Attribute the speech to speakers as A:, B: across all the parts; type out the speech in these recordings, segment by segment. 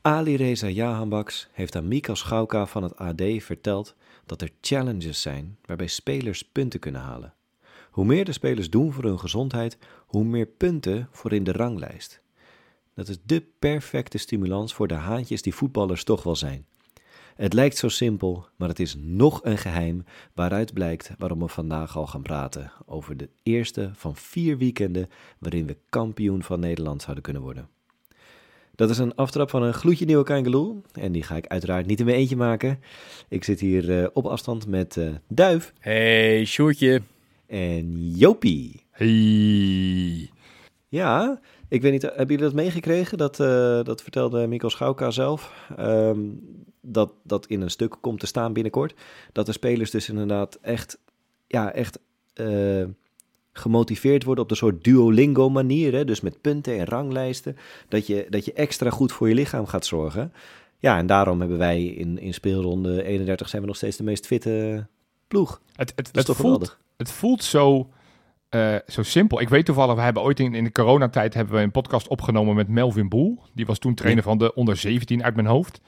A: Ali Reza Jahanbaks heeft aan Mika Schauka van het AD verteld dat er challenges zijn waarbij spelers punten kunnen halen. Hoe meer de spelers doen voor hun gezondheid, hoe meer punten voor in de ranglijst. Dat is de perfecte stimulans voor de haantjes die voetballers toch wel zijn. Het lijkt zo simpel, maar het is nog een geheim waaruit blijkt waarom we vandaag al gaan praten over de eerste van vier weekenden waarin we kampioen van Nederland zouden kunnen worden. Dat is een aftrap van een gloedje nieuwe Kangeloel. En die ga ik uiteraard niet in mijn eentje maken. Ik zit hier eh, op afstand met eh, Duif
B: Hey, Sjoerdje.
A: en Jopie.
B: Hey.
A: Ja, ik weet niet, hebben jullie dat meegekregen? Dat, eh, dat vertelde Mikkel Schauka zelf. Ehm, dat dat in een stuk komt te staan binnenkort. Dat de spelers dus inderdaad echt, ja, echt gemotiveerd worden op de soort Duolingo manier. Hè? Dus met punten en ranglijsten. Dat je, dat je extra goed voor je lichaam gaat zorgen. Ja, en daarom hebben wij in, in speelronde 31 zijn we nog steeds de meest fitte ploeg.
C: Het, het, het, voelt,
A: geweldig?
C: het voelt zo, eh, zo simpel. Ik weet toevallig, we hebben ooit in, in de coronatijd hebben we een podcast opgenomen met Melvin Boel. Die was toen trainer van de onder 17 uit mijn hoofd.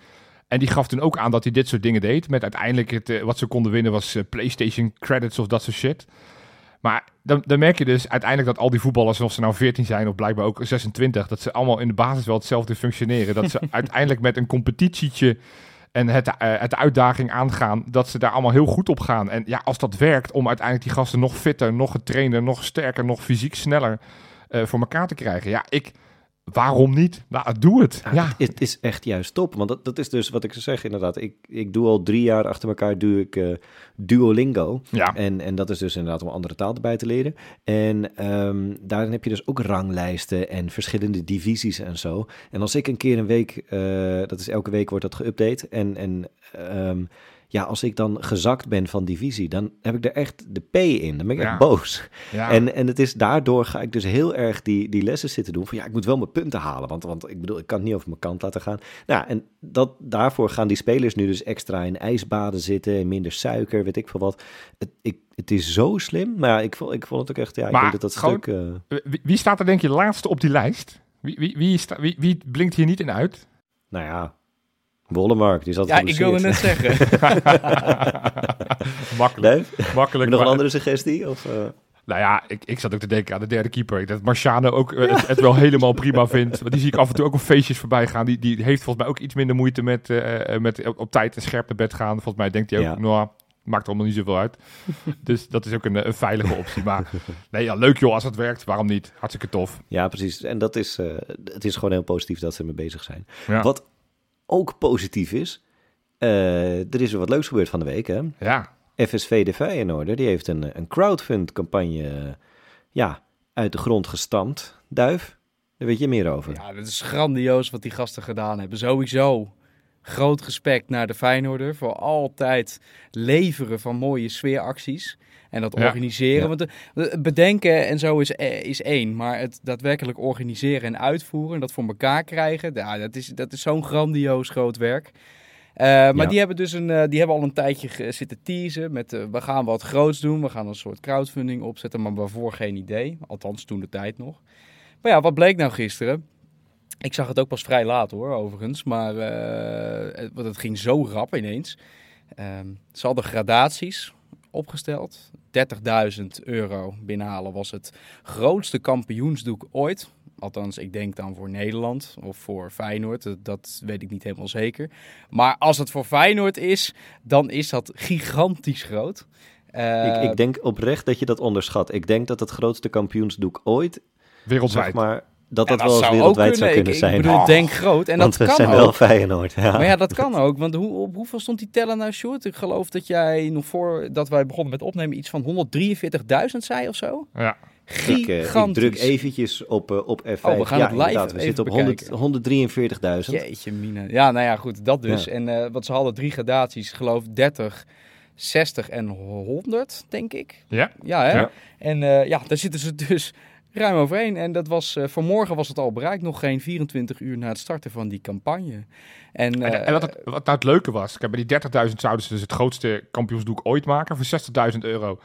C: En die gaf toen ook aan dat hij dit soort dingen deed. Met uiteindelijk het, eh, wat ze konden winnen was eh, PlayStation credits of dat soort shit. Maar dan, dan merk je dus uiteindelijk dat al die voetballers, of ze nou 14 zijn of blijkbaar ook 26, dat ze allemaal in de basis wel hetzelfde functioneren. Dat ze uiteindelijk met een competitietje en het, het uitdaging aangaan, dat ze daar allemaal heel goed op gaan. En ja, als dat werkt om uiteindelijk die gasten nog fitter, nog getrainder, nog sterker, nog fysiek sneller eh, voor elkaar te krijgen. Ja, ik, waarom niet? Nou, doe het.
A: Ja,
C: Ja,
A: Het, het is echt juist top. Want dat, dat is dus wat ik zou zeggen inderdaad. Ik, ik doe al drie jaar achter elkaar doe ik, eh, Duolingo.
C: ja.
A: En, en dat is dus inderdaad om andere taal erbij te leren. En ehm, daarin heb je dus ook ranglijsten en verschillende divisies en zo. En als ik een keer een week, eh, dat is elke week wordt dat geüpdate. En, en ehm, ja, als ik dan gezakt ben van divisie, dan heb ik er echt de P in. Dan ben ik
C: Ja.
A: echt boos.
C: ja.
A: En, en het is daardoor ga ik dus heel erg die, die lessen zitten doen. Van ja, ik moet wel mijn punten halen. Want, want ik bedoel, ik kan het niet over mijn kant laten gaan. Nou, en dat, daarvoor gaan die spelers nu dus extra in ijsbaden zitten. En minder suiker, weet ik veel wat. Het, ik, het is zo slim. Maar ja, ik vond, ik vond het ook echt. Ja, ik denk dat dat
C: gewoon-
A: stuk. eh,
C: Wie, wie staat er denk je laatste op die lijst? Wie, wie, wie, sta- wie, wie blinkt hier niet in uit?
A: nou ja, Wollemark, die zat
B: Ja, ik wilde net zeggen.
C: Makkelijk.
A: Heb
C: Makkelijk.
A: je nog een
C: maar-
A: andere suggestie? Of, eh?
C: Nou ja, ik, ik zat ook te denken aan de derde keeper. Ik Dat Marciano ook eh, het, het wel helemaal prima vindt. Want die zie ik af en toe ook op feestjes voorbij gaan. Die, die heeft volgens mij ook iets minder moeite met, eh, met op, tijd en scherp naar bed gaan. Volgens mij denkt hij ook,
A: Ja.
C: nou, maakt allemaal niet zoveel uit. dus dat is ook een, een veilige optie. Maar nee, ja, leuk joh als het werkt. Waarom niet? Hartstikke tof.
A: Ja, precies. En dat is, eh, het is gewoon heel positief dat ze ermee bezig zijn.
C: Ja.
A: Wat ook positief is, eh, er is weer wat leuks gebeurd van de week, hè?
C: Ja,
A: FSV de Feyenoorder, die heeft een, een crowdfund-campagne ja, uit de grond gestampt. Duif, daar weet je meer over.
B: Ja, dat is grandioos wat die gasten gedaan hebben. Sowieso groot respect naar de Feyenoorder voor altijd leveren van mooie sfeeracties. En dat
C: Ja.
B: organiseren.
A: Ja.
B: Want de- het bedenken en zo is, eh, is één. Maar het daadwerkelijk organiseren en uitvoeren en dat voor elkaar krijgen. Ja, dat is, dat is zo'n grandioos groot werk. Eh, maar
A: Ja.
B: die hebben dus een, eh, die hebben al een tijdje zitten teasen met eh, we gaan wat groots doen. We gaan een soort crowdfunding opzetten, maar waarvoor geen idee. Althans toen de tijd nog. Maar ja, wat bleek nou gisteren? Ik zag het ook pas vrij laat hoor, overigens. Maar eh, het, want het ging zo rap ineens. Ehm, ze hadden gradaties opgesteld. 30.000 euro binnenhalen was het grootste kampioensdoek ooit. Althans, ik denk dan voor Nederland of voor Feyenoord. Dat, dat weet ik niet helemaal zeker. Maar als het voor Feyenoord is, dan is dat gigantisch groot. Eh,
A: ik, ik denk oprecht dat je dat onderschat. Ik denk dat het grootste kampioensdoek ooit,
C: wereldwijd.
A: zeg maar, dat
B: ja,
A: dat, wel eens wereldwijd zou kunnen
B: Ik-
A: zijn.
B: Ik bedoel, denk groot. En
A: Want
B: dat
A: we
B: kan
A: zijn
B: ook.
A: wel Feyenoord. Ja.
B: Maar ja, dat kan ook. Want hoe, op hoeveel stond die teller nou, Sjoerd? Ik geloof dat jij nog voordat wij begonnen met opnemen iets van 143.000 zei of zo.
C: Ja.
A: Ik, eh, ik druk eventjes op, eh, op F5.
B: Oh, we gaan
A: ja,
B: het live
A: We zitten op
B: bekijken.
A: 100 143.000.
B: Jeetje, Mina. Ja, nou ja, goed, dat dus.
A: Ja.
B: En eh, wat ze hadden drie gradaties, geloof 30, 60 en 100, denk ik.
C: Ja?
B: Ja, hè?
C: Ja.
B: En eh, ja, daar zitten ze dus ruim overheen. En dat was, eh, vanmorgen was het al bereikt, nog geen 24 uur na het starten van die campagne. En,
C: En,
B: eh,
C: en wat, het, wat nou het leuke was, kijk, bij die 30.000 zouden ze dus het grootste kampioensdoek ooit maken. Voor 60.000 euro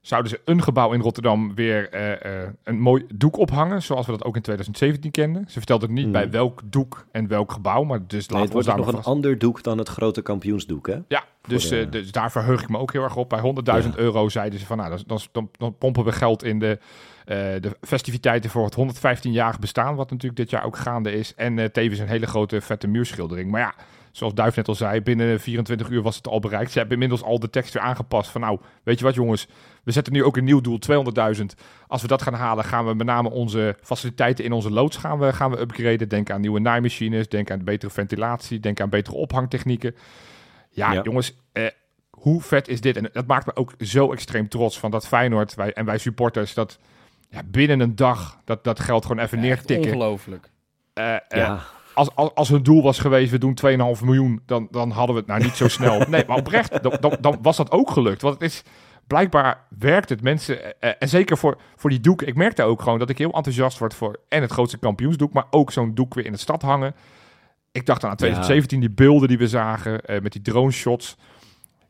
C: zouden ze een gebouw in Rotterdam weer eh, eh, een mooi doek ophangen, zoals we dat ook in 2017 kenden. Ze vertelde niet
A: Hmm.
C: bij welk doek en welk gebouw, maar dus
A: Nee,
C: laten
A: het
C: we
A: wordt
C: ons daar
A: nog
C: nog
A: een
C: vast-
A: ander doek dan het grote kampioensdoek, hè?
C: Ja, dus,
A: de-
C: eh, dus daar verheug ik me ook heel erg op. Bij 100.000
A: Ja.
C: euro zeiden ze van, nou, dan, dan, pompen we geld in de, eh, de festiviteiten voor het 115-jarig bestaan, wat natuurlijk dit jaar ook gaande is. En eh, tevens een hele grote vette muurschildering. Maar ja, zoals Duif net al zei, binnen 24 uur was het al bereikt. Ze hebben inmiddels al de tekst weer aangepast van, nou, weet je wat jongens, we zetten nu ook een nieuw doel, 200.000. Als we dat gaan halen, gaan we met name onze faciliteiten in onze loods gaan we, gaan we upgraden. Denk aan nieuwe naaimachines, denk aan betere ventilatie, denk aan betere ophangtechnieken. Ja,
A: Ja.
C: jongens, eh, hoe vet is dit? En dat maakt me ook zo extreem trots van dat Feyenoord wij, en wij supporters dat ja, binnen een dag dat, dat geld gewoon even neertikken.
B: Ongelooflijk.
C: Eh, eh,
A: Ja,
C: als, als, als hun doel was geweest, we doen 2,5 miljoen, dan, dan hadden we het nou niet zo snel. Nee, maar oprecht, dan, dan, dan was dat ook gelukt. Want het is, blijkbaar werkt het mensen, eh, en zeker voor, voor die doek. Ik merkte ook gewoon dat ik heel enthousiast word voor en het grootste kampioensdoek, maar ook zo'n doek weer in de stad hangen. Ik dacht dan aan 2017, die beelden die we zagen eh, met die drone shots.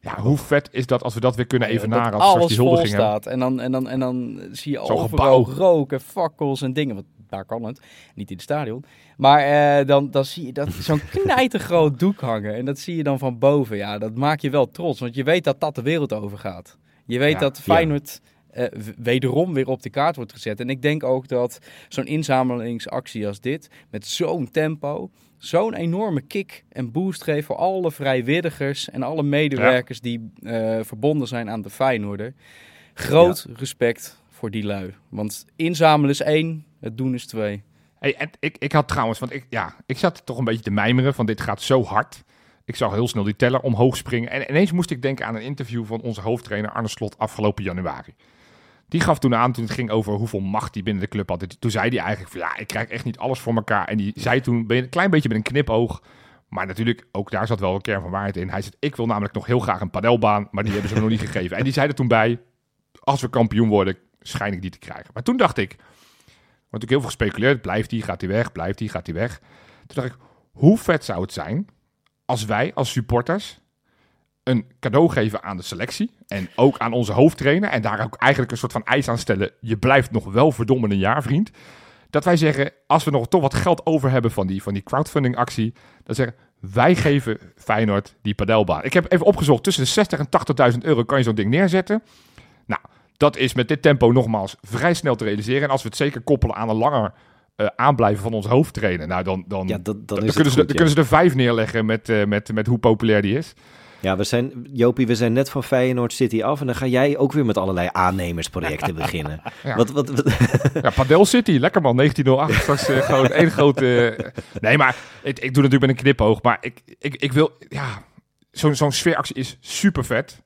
C: Ja, hoe vet is dat als we dat weer kunnen
B: Ja,
C: evenaren
B: dat
C: als
B: alles
C: die
B: vol staat. En dan, en, dan, en dan zie je
C: Zo'n
B: overal
C: gebouw.
B: rook en fakkels en dingen. Want daar kan het, niet in het stadion. Maar eh, dan, dan zie je dat zo'n knijtergroot doek hangen. En dat zie je dan van boven. Ja, dat maakt je wel trots. Want je weet dat dat de wereld over gaat. Je weet
C: Ja.
B: dat Feyenoord eh, w- wederom weer op de kaart wordt gezet. En ik denk ook dat zo'n inzamelingsactie als dit, met zo'n tempo, zo'n enorme kick en boost geeft voor alle vrijwilligers en alle medewerkers die eh, verbonden zijn aan de Feyenoorder. Groot respect voor die lui. Want inzamelen is één, het doen is twee.
C: Hey, en ik, ik had trouwens, want ik, ja, ik zat toch een beetje te mijmeren van dit gaat zo hard. Ik zag heel snel die teller omhoog springen. En ineens moest ik denken aan een interview van onze hoofdtrainer Arne Slot afgelopen januari. Die gaf toen aan, toen het ging over hoeveel macht hij binnen de club had. Toen zei hij eigenlijk van ja, ik krijg echt niet alles voor elkaar. En die zei toen een klein beetje met een knipoog. Maar natuurlijk, ook daar zat wel een kern van waarheid in. Hij zei, ik wil namelijk nog heel graag een padelbaan, maar die hebben ze me nog niet gegeven. En die zei er toen bij, als we kampioen worden, schijn ik die te krijgen. Maar toen dacht ik, wordt natuurlijk heel veel gespeculeerd. Blijft hij, gaat hij weg, blijft hij, gaat hij weg. Toen dacht ik, hoe vet zou het zijn als wij als supporters een cadeau geven aan de selectie en ook aan onze hoofdtrainer en daar ook eigenlijk een soort van eis aan stellen. Je blijft nog wel verdomme een jaar, vriend. Dat wij zeggen, als we nog toch wat geld over hebben van die, van die crowdfunding actie, dan zeggen wij geven Feyenoord die padelbaan. Ik heb even opgezocht, tussen de 60 en 80.000 euro kan je zo'n ding neerzetten. Nou, dat is met dit tempo nogmaals vrij snel te realiseren. En als we het zeker koppelen aan een langer eh, aanblijven van onze hoofdtrainer, nou dan, dan,
A: ja, dat, dan,
C: kunnen, ze,
A: goed,
C: dan
A: ja.
C: kunnen ze er vijf neerleggen met, eh, met, met hoe populair die is.
A: Ja, we zijn, Jopie, we zijn net van Feyenoord City af en dan ga jij ook weer met allerlei aannemersprojecten beginnen.
C: Ja.
A: Wat, wat, wat-
C: Ja, Padel City, lekker man, 1908. Straks eh, gewoon één grote... nee, maar ik, ik doe natuurlijk met een knipoog. Maar ik, ik, ik wil... Ja, zo'n zo'n sfeeractie is super vet.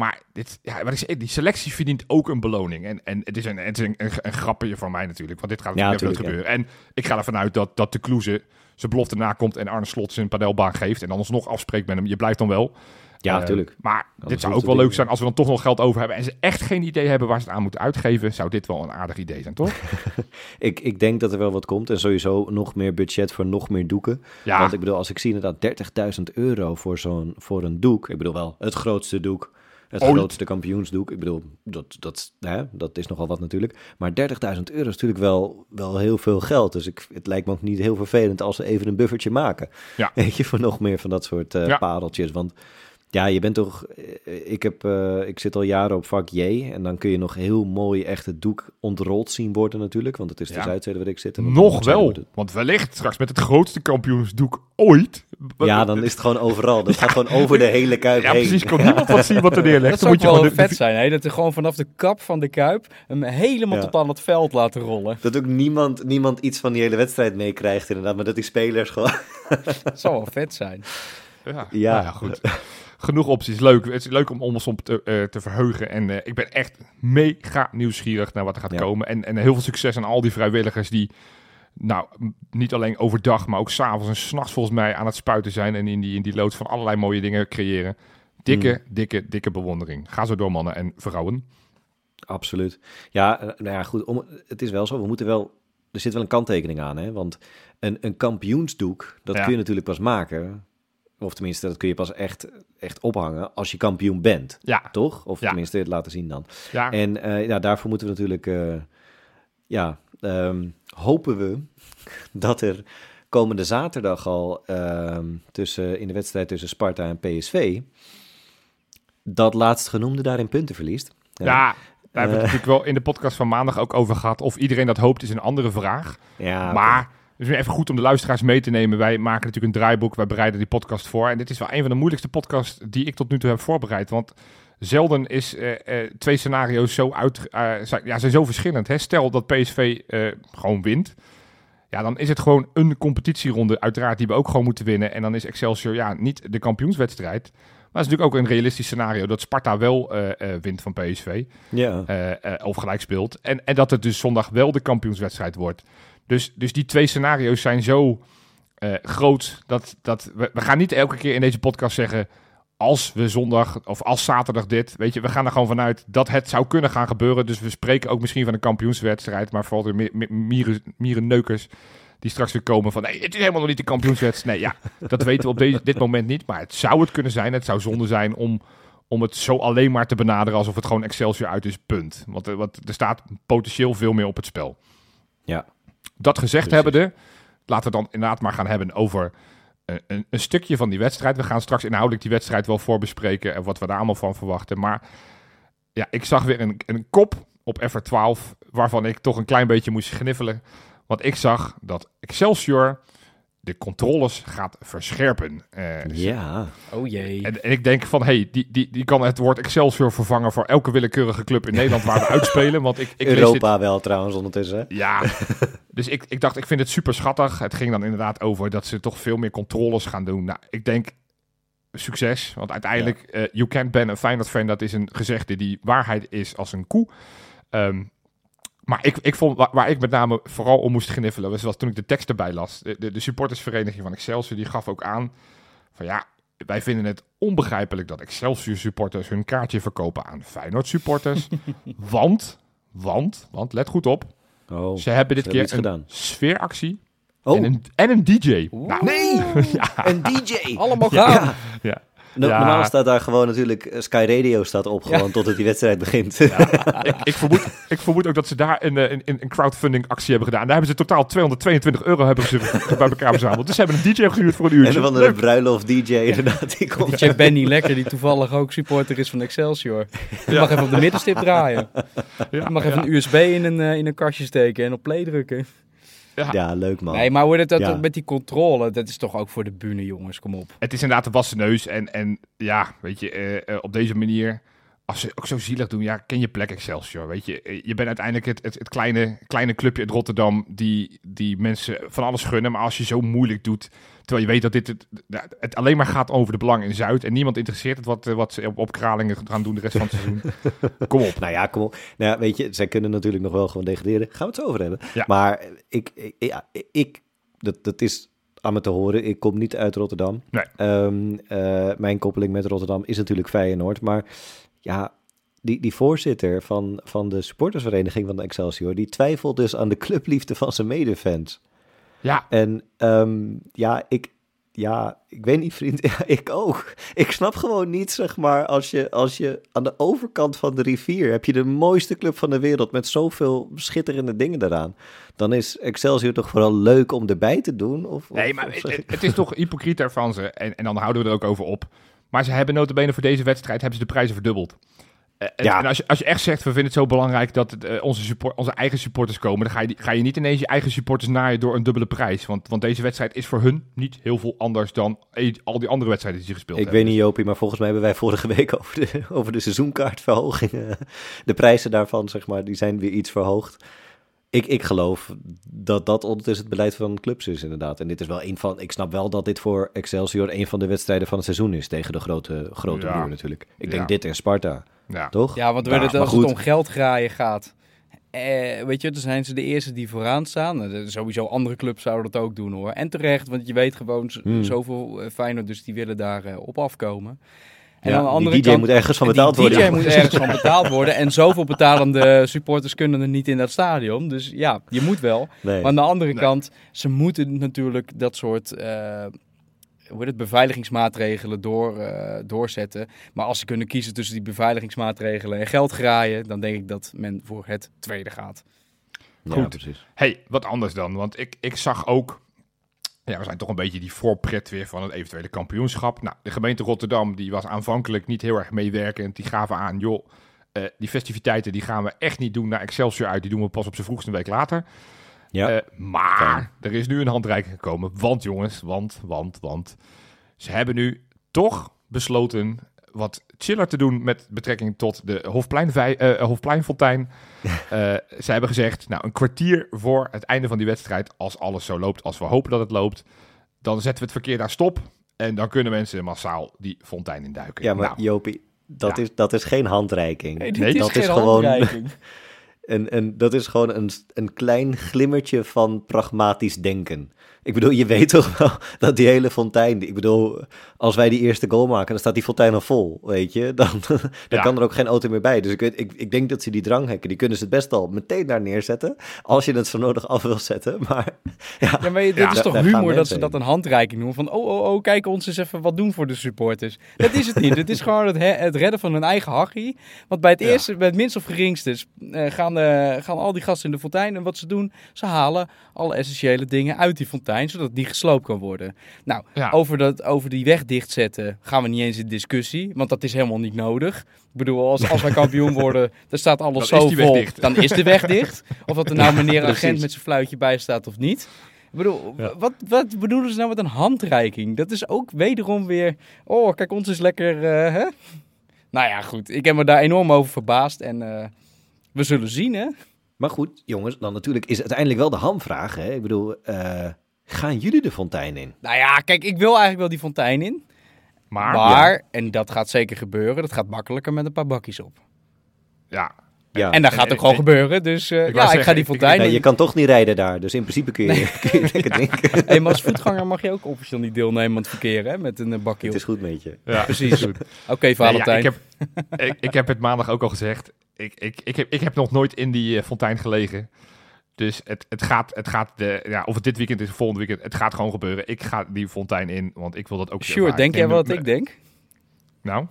C: Maar dit, ja, wat ik zeg, die selectie verdient ook een beloning. En, en het is, een, het is een, een, een grapje van mij natuurlijk. Want dit gaat
A: Ja,
C: natuurlijk
A: tuurlijk,
C: gebeuren. En ik ga ervan uit dat, dat de Kloeze zijn belofte nakomt... en Arne Slot zijn padelbaan geeft. En dan alsnog afspreekt met hem. Je blijft dan wel.
A: ja,
C: Eh,
A: natuurlijk.
C: Maar
A: Anders
C: dit zou ook wel leuk zijn als we dan toch nog geld over hebben... en ze echt geen idee hebben waar ze het aan moeten uitgeven... zou dit wel een aardig idee zijn, toch?
A: Ik, ik denk dat er wel wat komt en sowieso nog meer budget voor nog meer doeken.
C: Ja,
A: Want ik bedoel, als ik zie inderdaad 30.000 euro voor, zo'n, voor een doek. Ik bedoel wel, het grootste doek. Het
C: Ooit.
A: grootste kampioensdoek. Ik bedoel, dat, dat, hè, dat is nogal wat natuurlijk. Maar 30.000 euro is natuurlijk wel, wel heel veel geld. Dus ik, het lijkt me ook niet heel vervelend als ze even een buffertje maken.
C: Ja.
A: Weet je, voor nog meer van dat soort
C: Ja.
A: pareltjes. Want ja, je bent toch... eh, Ik, heb, eh, ik zit al jaren op vak J. En dan kun je nog heel mooi echt het doek ontrold zien worden natuurlijk. Want het is de
C: Ja.
A: Zuidzijde waar ik zit. En
C: nog wel. Want wellicht straks met het grootste kampioensdoek ooit.
A: Ja, dan is het gewoon overal. Dat gaat gewoon over de hele kuip
C: Ja,
A: heen.
C: precies. Kon niemand wat zien wat er neerlegt.
B: Dat
C: Dan
B: zou
C: moet je
B: wel
C: gewoon de-
B: vet zijn, hè? Dat er gewoon vanaf de kap van de kuip hem helemaal
A: Ja.
B: tot aan het veld laten rollen.
A: Dat ook niemand, niemand iets van die hele wedstrijd meekrijgt inderdaad. Maar dat die spelers gewoon...
B: Dat zou wel vet zijn.
C: Ja,
A: Ja.
C: nou ja, goed. Genoeg opties. Leuk. Het is leuk om, om ons op te, eh, te verheugen. En eh, ik ben echt mega nieuwsgierig naar wat er gaat
A: Ja.
C: komen. En, en heel veel succes aan al die vrijwilligers die... Nou, niet alleen overdag, maar ook s'avonds en s'nachts volgens mij aan het spuiten zijn. En in die, in die loods van allerlei mooie dingen creëren. Dikke, dikke, dikke bewondering. Ga zo door, mannen en vrouwen.
A: Absoluut. Ja, eh, nou ja, goed. Om, het is wel zo. We moeten wel. Er zit wel een kanttekening aan, hè? Want een, een kampioensdoek, dat
C: Ja.
A: kun je natuurlijk pas maken. Of tenminste, dat kun je pas echt, echt ophangen als je kampioen bent.
C: Ja,
A: Toch? Of
C: Ja.
A: tenminste, het laten zien dan.
C: ja.
A: En eh, ja, daarvoor moeten we natuurlijk. eh, ja, ehm, hopen we dat er komende zaterdag al ehm, tussen, in de wedstrijd tussen Sparta en PSV. dat laatstgenoemde daarin punten verliest.
C: ja. daar hebben we het
A: Eh.
C: natuurlijk wel in de podcast van maandag ook over gehad. Of iedereen dat hoopt is een andere vraag.
A: ja
C: maar. Het is weer even goed om de luisteraars mee te nemen. Wij maken natuurlijk een draaiboek, wij bereiden die podcast voor. En dit is wel een van de moeilijkste podcasts die ik tot nu toe heb voorbereid. Want zelden is eh, eh, twee scenario's zo uit, eh, zijn, ja, zijn zo verschillend. Hè? Stel dat PSV gewoon wint. Ja, dan is het gewoon een competitieronde, uiteraard, die we ook gewoon moeten winnen. En dan is Excelsior ja, niet de kampioenswedstrijd. Maar het is natuurlijk ook een realistisch scenario dat Sparta wel wint van PSV.
A: ja.
C: of gelijk speelt. En, en dat het dus zondag wel de kampioenswedstrijd wordt. Dus, dus die twee scenario's zijn zo eh, groot dat, dat we, gaan niet elke keer in deze podcast zeggen. Als we zondag of als zaterdag dit, weet je, we gaan er gewoon vanuit dat het zou kunnen gaan gebeuren. Dus we spreken ook misschien van een kampioenswedstrijd, maar vooral de mi- mi- mieren, mierenneukers die straks weer komen van, nee, het is helemaal nog niet de kampioenswedstrijd. Nee, ja, dat weten we op deze, dit moment niet, maar het zou het kunnen zijn. Het zou zonde zijn om, om het zo alleen maar te benaderen alsof het gewoon Excelsior uit is, punt. Want, eh, want er staat potentieel veel meer op het spel.
A: Ja.
C: Dat gezegd
A: Precies.
C: hebbende, laten we dan inderdaad maar gaan hebben over een, een, een stukje van die wedstrijd. We gaan straks inhoudelijk die wedstrijd wel voorbespreken en wat we daar allemaal van verwachten. Maar ja, ik zag weer een, een kop op FR12 waarvan ik toch een klein beetje moest gniffelen. Want ik zag dat Excelsior de controles gaat verscherpen. Eh,
A: ja.
B: Oh jee.
C: en, en ik denk van, hey, die, die, die kan het woord Excelsior vervangen voor elke willekeurige club in Nederland waar we uitspelen. Want ik, ik dit
A: Europa wel trouwens ondertussen. hè?
C: ja, dus ik, ik dacht, ik vind het super schattig. Het ging dan inderdaad over dat ze toch veel meer controles gaan doen. Nou, ik denk succes, want uiteindelijk, eh you can't ban een Feyenoord-fan. Dat is een gezegde die waarheid is als een koe. Ehm, maar ik, ik vond, waar, waar ik met name vooral om moest gniffelen, was, was toen ik de tekst erbij las. De, de, de supportersvereniging van Excelsior, die gaf ook aan van ja, wij vinden het onbegrijpelijk dat Excelsior supporters hun kaartje verkopen aan Feyenoord supporters. want, want, want, let goed op,
A: Oh.
C: ze hebben dit
A: ze
C: keer
A: hebben
C: een
A: gedaan.
C: sfeeractie
A: Oh,
C: en, een, en een DJ. Nou,
A: nee!
C: ja,
A: Een DJ!
B: Allemaal gaan.
C: ja.
A: No-
C: Ja.
A: Normaal staat daar gewoon natuurlijk eh, Sky Radio staat op, gewoon totdat die wedstrijd begint.
C: ik, ik, vermoed, ik vermoed ook dat ze daar een, eh, een, een crowdfunding actie hebben gedaan. Daar hebben ze totaal 222 euro hebben ze bij elkaar verzameld. Dus ze hebben een DJ gehuurd voor een uurtje.
A: En van de bruiloft DJ inderdaad. Die komt.
B: Check Benny Lekker, die toevallig ook supporter is van Excelsior. Je mag even op de middenstip draaien.
C: Ja,
B: Je mag even
C: ja,
B: een USB in een, eh, in een kastje steken en op play drukken.
A: Ja, leuk man.
B: Nee, maar hoe dat, dat
A: Ja.
B: met die controle, dat is toch ook voor de bühne, jongens. Kom op.
C: Het is inderdaad een wassen neus. En, en ja, weet je, eh, eh, op deze manier, als ze ook zo zielig doen, ja, ken je plek Excelsior. Weet je, Eh, je bent uiteindelijk het, het, het kleine, kleine clubje uit Rotterdam die, die mensen van alles gunnen. Maar als je zo moeilijk doet, terwijl je weet dat dit het, het alleen maar gaat over de belangen in Zuid. En niemand interesseert het wat, eh, wat ze op, op Kralingen gaan doen de rest van het seizoen. Kom op.
A: Nou ja, kom op. Nou weet je, zij kunnen natuurlijk nog wel gewoon degraderen. Gaan we het zo over hebben.
C: Ja.
A: Maar ik, ik, ja, ik dat, dat is aan me te horen. Ik kom niet uit Rotterdam.
C: Nee.
A: Ehm, eh, mijn koppeling met Rotterdam is natuurlijk Feyenoord. Maar ja, die, die voorzitter van, van de supportersvereniging van de Excelsior... die twijfelt dus aan de clubliefde van zijn medefans.
C: Ja,
A: En ehm, ja, ik, ja, ik weet niet, vriend. Ja, ik ook. Ik snap gewoon niet, zeg maar, als je, als je aan de overkant van de rivier heb je de mooiste club van de wereld met zoveel schitterende dingen daaraan. Dan is Excelsior toch vooral leuk om erbij te doen? Of,
C: Nee,
A: of-
C: maar
A: of
C: het is toch hypocriet ervan ze. En, en dan houden we er ook over op. Maar ze hebben notabene voor deze wedstrijd hebben ze de prijzen verdubbeld. Eh, en-
A: Ja.
C: En als je, als je echt zegt, we vinden het zo belangrijk dat het, eh, onze, support, onze eigen supporters komen, dan ga je, ga je niet ineens je eigen supporters naaien door een dubbele prijs. Want, want deze wedstrijd is voor hun niet heel veel anders dan eh, al die andere wedstrijden die ze gespeeld
A: ik
C: hebben.
A: weet niet, Jopie, maar volgens mij hebben wij vorige week over de, over de seizoenkaartverhogingen. De prijzen daarvan, zeg maar, die zijn weer iets verhoogd. Ik, ik geloof dat dat ondertussen het beleid van clubs is, inderdaad. En dit is wel een van. Ik snap wel dat dit voor Excelsior een van de wedstrijden van het seizoen is. Tegen de grote, grote
C: Ja.
A: broer natuurlijk. Ik denk
C: Ja.
A: dit en Sparta,
C: Ja.
A: toch?
B: Ja, want
A: Ja,
B: als
A: maar
B: het om geld graaien gaat. Eh, weet je, dan zijn ze de eerste die vooraan staan. De- Sowieso andere clubs zouden dat ook doen hoor. En terecht, want je weet gewoon
A: Hmm.
B: zoveel uh, Feyenoorders die willen daar eh, op afkomen. En
A: Ja,
B: aan de andere
A: die DJ
B: kant,
A: moet ergens van betaald
B: die
A: worden.
B: DJ moet ergens van betaald worden. En zoveel betalende supporters kunnen er niet in dat stadion. Dus ja, je moet wel.
A: Nee.
B: Maar aan de andere
C: Nee.
B: kant, ze moeten natuurlijk dat soort eh, hoe heet het, beveiligingsmaatregelen door, eh, doorzetten. Maar als ze kunnen kiezen tussen die beveiligingsmaatregelen en geld graaien, dan denk ik dat men voor het tweede gaat.
A: Ja,
C: Goed.
A: precies.
C: hey, wat anders dan. Want ik, ik zag ook... Ja, we zijn toch een beetje die voorpret weer van het eventuele kampioenschap. Nou, de gemeente Rotterdam die was aanvankelijk niet heel erg meewerkend. Die gaven aan, joh, eh, die festiviteiten die gaan we echt niet doen naar Excelsior uit. Die doen we pas op zijn vroegste week later.
A: Ja.
C: Eh, maar er is nu een handreiking gekomen. Want jongens, want, want, want. Ze hebben nu toch besloten wat chiller te doen met betrekking tot de Hofplein, eh Hofpleinfontein. Eh, ze hebben gezegd, nou een kwartier voor het einde van die wedstrijd, als alles zo loopt als we hopen dat het loopt, dan zetten we het verkeer daar stop. En dan kunnen mensen massaal die fontein induiken.
A: ja, maar
C: Nou,
A: Jopie, dat,
C: Ja.
A: is, dat is geen handreiking.
C: Nee,
A: dat is gewoon een, een, dat is gewoon een, een klein glimmertje van pragmatisch denken. Ik bedoel, je weet toch wel dat die hele fontein... Ik bedoel, als wij die eerste goal maken, dan staat die fontein al vol, weet je. Dan, dan
C: Ja.
A: kan er ook geen auto meer bij. Dus ik, weet, ik, ik denk dat ze die dranghekken, die kunnen ze het best al meteen daar neerzetten. Als je het zo nodig af wil zetten. Maar ja,
B: Ja, maar dit
C: Ja,
B: is toch humor dat ze dat een handreiking doen. Van, oh, oh, oh, kijk ons eens even wat doen voor de supporters. Dat is het niet. het is gewoon het, he- het redden van hun eigen hachie. Want bij het eerste, bij het minst of geringste, eh, gaan, eh, gaan al die gasten in de fontein. En wat ze doen, ze halen alle essentiële dingen uit die fontein, zodat die gesloopt kan worden. Nou,
C: Ja.
B: over, dat, over die weg dichtzetten gaan we niet eens in discussie. Want dat is helemaal niet nodig. Ik bedoel, als, als wij kampioen worden, dan staat alles
C: Dan
B: zo vol.
C: dicht.
B: Dan is de weg dicht. Of dat er nou meneer agent met zijn fluitje bij staat of niet. Ik bedoel,
A: Ja.
B: wat, wat bedoelen ze nou met een handreiking? Dat is ook wederom weer... Oh, kijk, ons is lekker... eh, hè? Nou ja, goed. Ik heb me daar enorm over verbaasd. En eh, we zullen zien, hè?
A: Maar goed, jongens, dan natuurlijk is uiteindelijk wel de hamvraag. Hè? Ik bedoel, eh, gaan jullie de fontein in?
B: Nou ja, kijk, ik wil eigenlijk wel die fontein in.
C: maar,
B: Maar, en dat gaat zeker gebeuren, dat gaat makkelijker met een paar bakjes op.
C: ja,
A: Ja.
B: en dat gaat
C: en-
B: ook gewoon
C: en-
B: gebeuren. Dus eh,
C: Ik
B: ja, ik
C: zeggen,
B: ga die
C: ik-
B: fontein in.
A: je kan toch niet rijden daar, dus in principe kun je, kun je lekker drinken.
B: Hey, maar als voetganger mag je ook officieel niet deelnemen aan het verkeer, hè? Met een eh, bakje
A: Het is goed met je.
C: ja,
B: Precies. Oké,
C: Nee,
B: Valentijn.
C: ja, ik, heb, ik, ik heb het maandag ook al gezegd. Ik, ik, ik, heb, ik heb nog nooit in die eh, fontein gelegen. Dus het, het gaat, het gaat de, ja, of het dit weekend is of volgende weekend, het gaat gewoon gebeuren. Ik ga die fontein in, want ik wil dat ook.
B: Sure, denk jij wat ik denk?
C: Nou,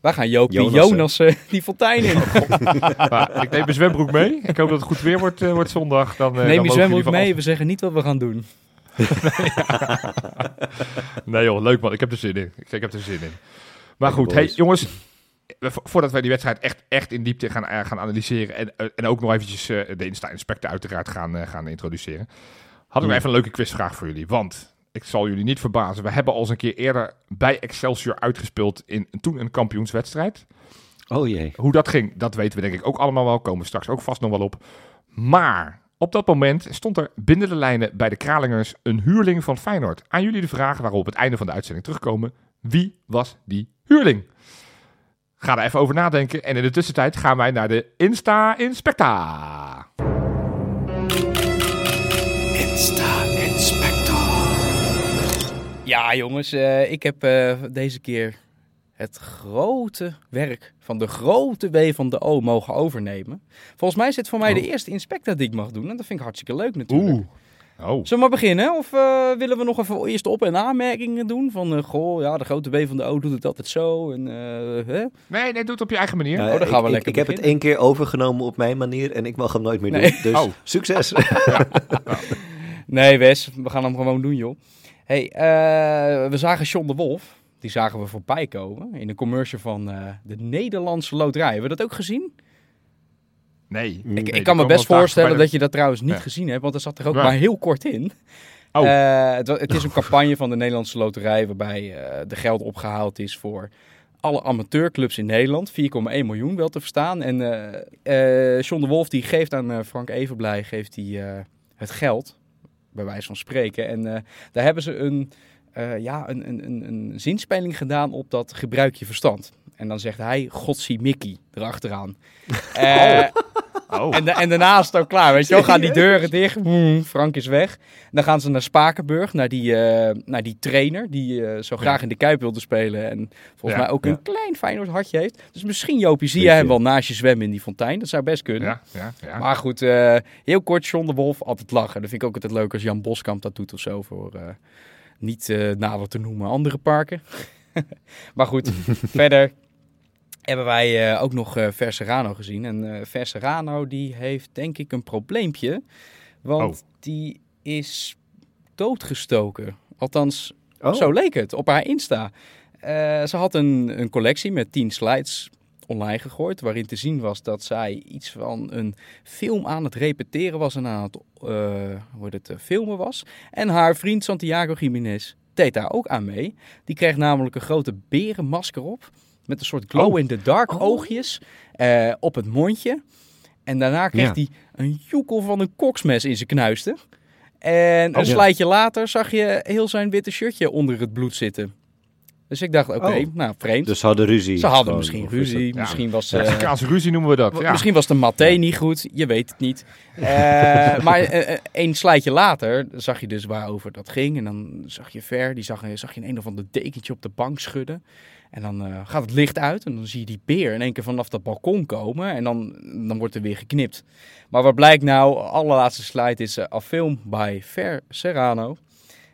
B: Wij gaan Jopie
A: Jonassen.
B: Jonas eh, die fontein in.
C: maar ik neem mijn zwembroek mee. Ik hoop dat het goed weer wordt, eh, wordt zondag. Dan, eh, dan
B: Neem je zwembroek mee, we zeggen niet wat we gaan doen.
C: Nee joh, leuk man. Ik heb er zin in. Ik, ik heb er zin in. Maar goed, hey, jongens. Voordat wij die wedstrijd echt, echt in diepte gaan, eh, gaan analyseren. En, eh, en ook nog eventjes eh, de Insta-inspector uiteraard gaan, gaan introduceren. Had ik even een leuke quizvraag voor jullie. Want ik zal jullie niet verbazen. We hebben al eens een keer eerder bij Excelsior uitgespeeld in toen een kampioenswedstrijd.
A: Oh jee.
C: Hoe dat ging, dat weten we denk ik ook allemaal wel. Komen we straks ook vast nog wel op. Maar op dat moment stond er binnen de lijnen bij de Kralingers een huurling van Feyenoord. Aan jullie de vraag waar we op het einde van de uitzending terugkomen. Wie was die huurling? Ga er even over nadenken. En in de tussentijd gaan wij naar de Insta Inspecta.
B: Ja, jongens, eh, ik heb eh, deze keer het grote werk van de grote W van de O mogen overnemen. Volgens mij is dit voor mij de eerste inspector die ik mag doen. En dat vind ik hartstikke leuk natuurlijk.
C: Oeh. Oh.
B: Zullen we maar beginnen? Of eh, willen we nog even eerst de op- en aanmerkingen doen? Van, eh, goh, ja, de grote W van de O doet het altijd zo. En, eh, hè?
C: Nee, nee, doe het op je eigen manier.
A: Nou,
B: Oh, dan gaan we
A: ik,
B: lekker
A: ik, heb het één keer overgenomen op mijn manier en ik mag hem nooit meer
B: Nee.
A: doen. Dus
C: Oh.
A: succes.
B: Nee, Wes, we gaan hem gewoon doen, joh. hey, eh, we zagen John de Wolf. Die zagen we voorbij komen in een commercial van eh, de Nederlandse Loterij. Hebben we dat ook gezien?
C: Nee.
B: Ik,
C: Nee,
B: ik
C: die
B: kan me best voorstellen dat je dat trouwens niet
C: Ja.
B: gezien hebt, want er zat er ook
C: Ja.
B: maar heel kort in.
C: Oh.
B: Eh, het, is een campagne van de Nederlandse Loterij waarbij eh, de geld opgehaald is voor alle amateurclubs in Nederland. 4,1 miljoen wel te verstaan. En eh, John de Wolf die geeft aan Frank Evenblij geeft eh, het geld, bij wijze van spreken. En daar hebben ze een, ja, een, een, een, een zinspeling gedaan op dat gebruik je verstand. En dan zegt hij, Godsie Mickey, erachteraan. Eh,
C: Oh,
B: en, da- en daarna is het ook klaar, weet je wel. Gaan die deuren dicht, mm, Frank is weg. Dan gaan ze naar Spakenburg, naar die, eh, naar die trainer... die eh, zo graag in de Kuip wilde spelen. En volgens
C: Ja,
B: mij ook
A: ja.
B: een klein Feyenoord hartje heeft. Dus misschien, Jopie, zie jij hem wel naast je zwemmen in die fontein. Dat zou best kunnen.
C: ja, ja, ja.
B: Maar goed, eh, heel kort, John de Wolf, altijd lachen. Dat vind ik ook altijd leuk als Jan Boskamp dat doet of zo. Voor eh, niet eh, nader te noemen andere parken. maar goed, verder hebben wij eh, ook nog eh Verserano gezien. En eh Verserano die heeft denk ik een probleempje. Want
C: Oh.
B: die is doodgestoken. Althans,
A: Oh.
B: zo leek het op haar Insta. Ze had een, een collectie met 10 slides online gegooid. Waarin te zien was dat zij iets van een film aan het repeteren was en aan het, hoe het filmen was. En haar vriend Santiago Jiménez deed daar ook aan mee. Die kreeg namelijk een grote berenmasker op. Met een soort glow-in-the-dark
A: Oh.
B: oogjes eh, op het mondje. En daarna kreeg
A: Ja.
B: hij een joekel van een koksmes in zijn knuisten. En een
A: Oh, ja.
B: slijtje later zag je heel zijn witte shirtje onder het bloed zitten. Dus ik dacht, oké,
A: Oh.
B: nou vreemd.
A: Dus ze hadden ruzie.
B: Ze hadden misschien ruzie,
C: Ja.
B: misschien was... eh,
C: Mexicaanse ruzie noemen we dat. Ja.
B: Misschien was de maté niet goed, je weet het niet. Eh, maar eh, eh, een slijtje later zag je dus waarover dat ging. En dan zag je Ver, die zag, zag je een, een of ander dekentje op de bank schudden. En dan eh, gaat het licht uit en dan zie je die beer in één keer vanaf dat balkon komen. En dan, dan wordt er weer geknipt. Maar wat blijkt nou, allerlaatste slide is eh, a film by Ver Serrano.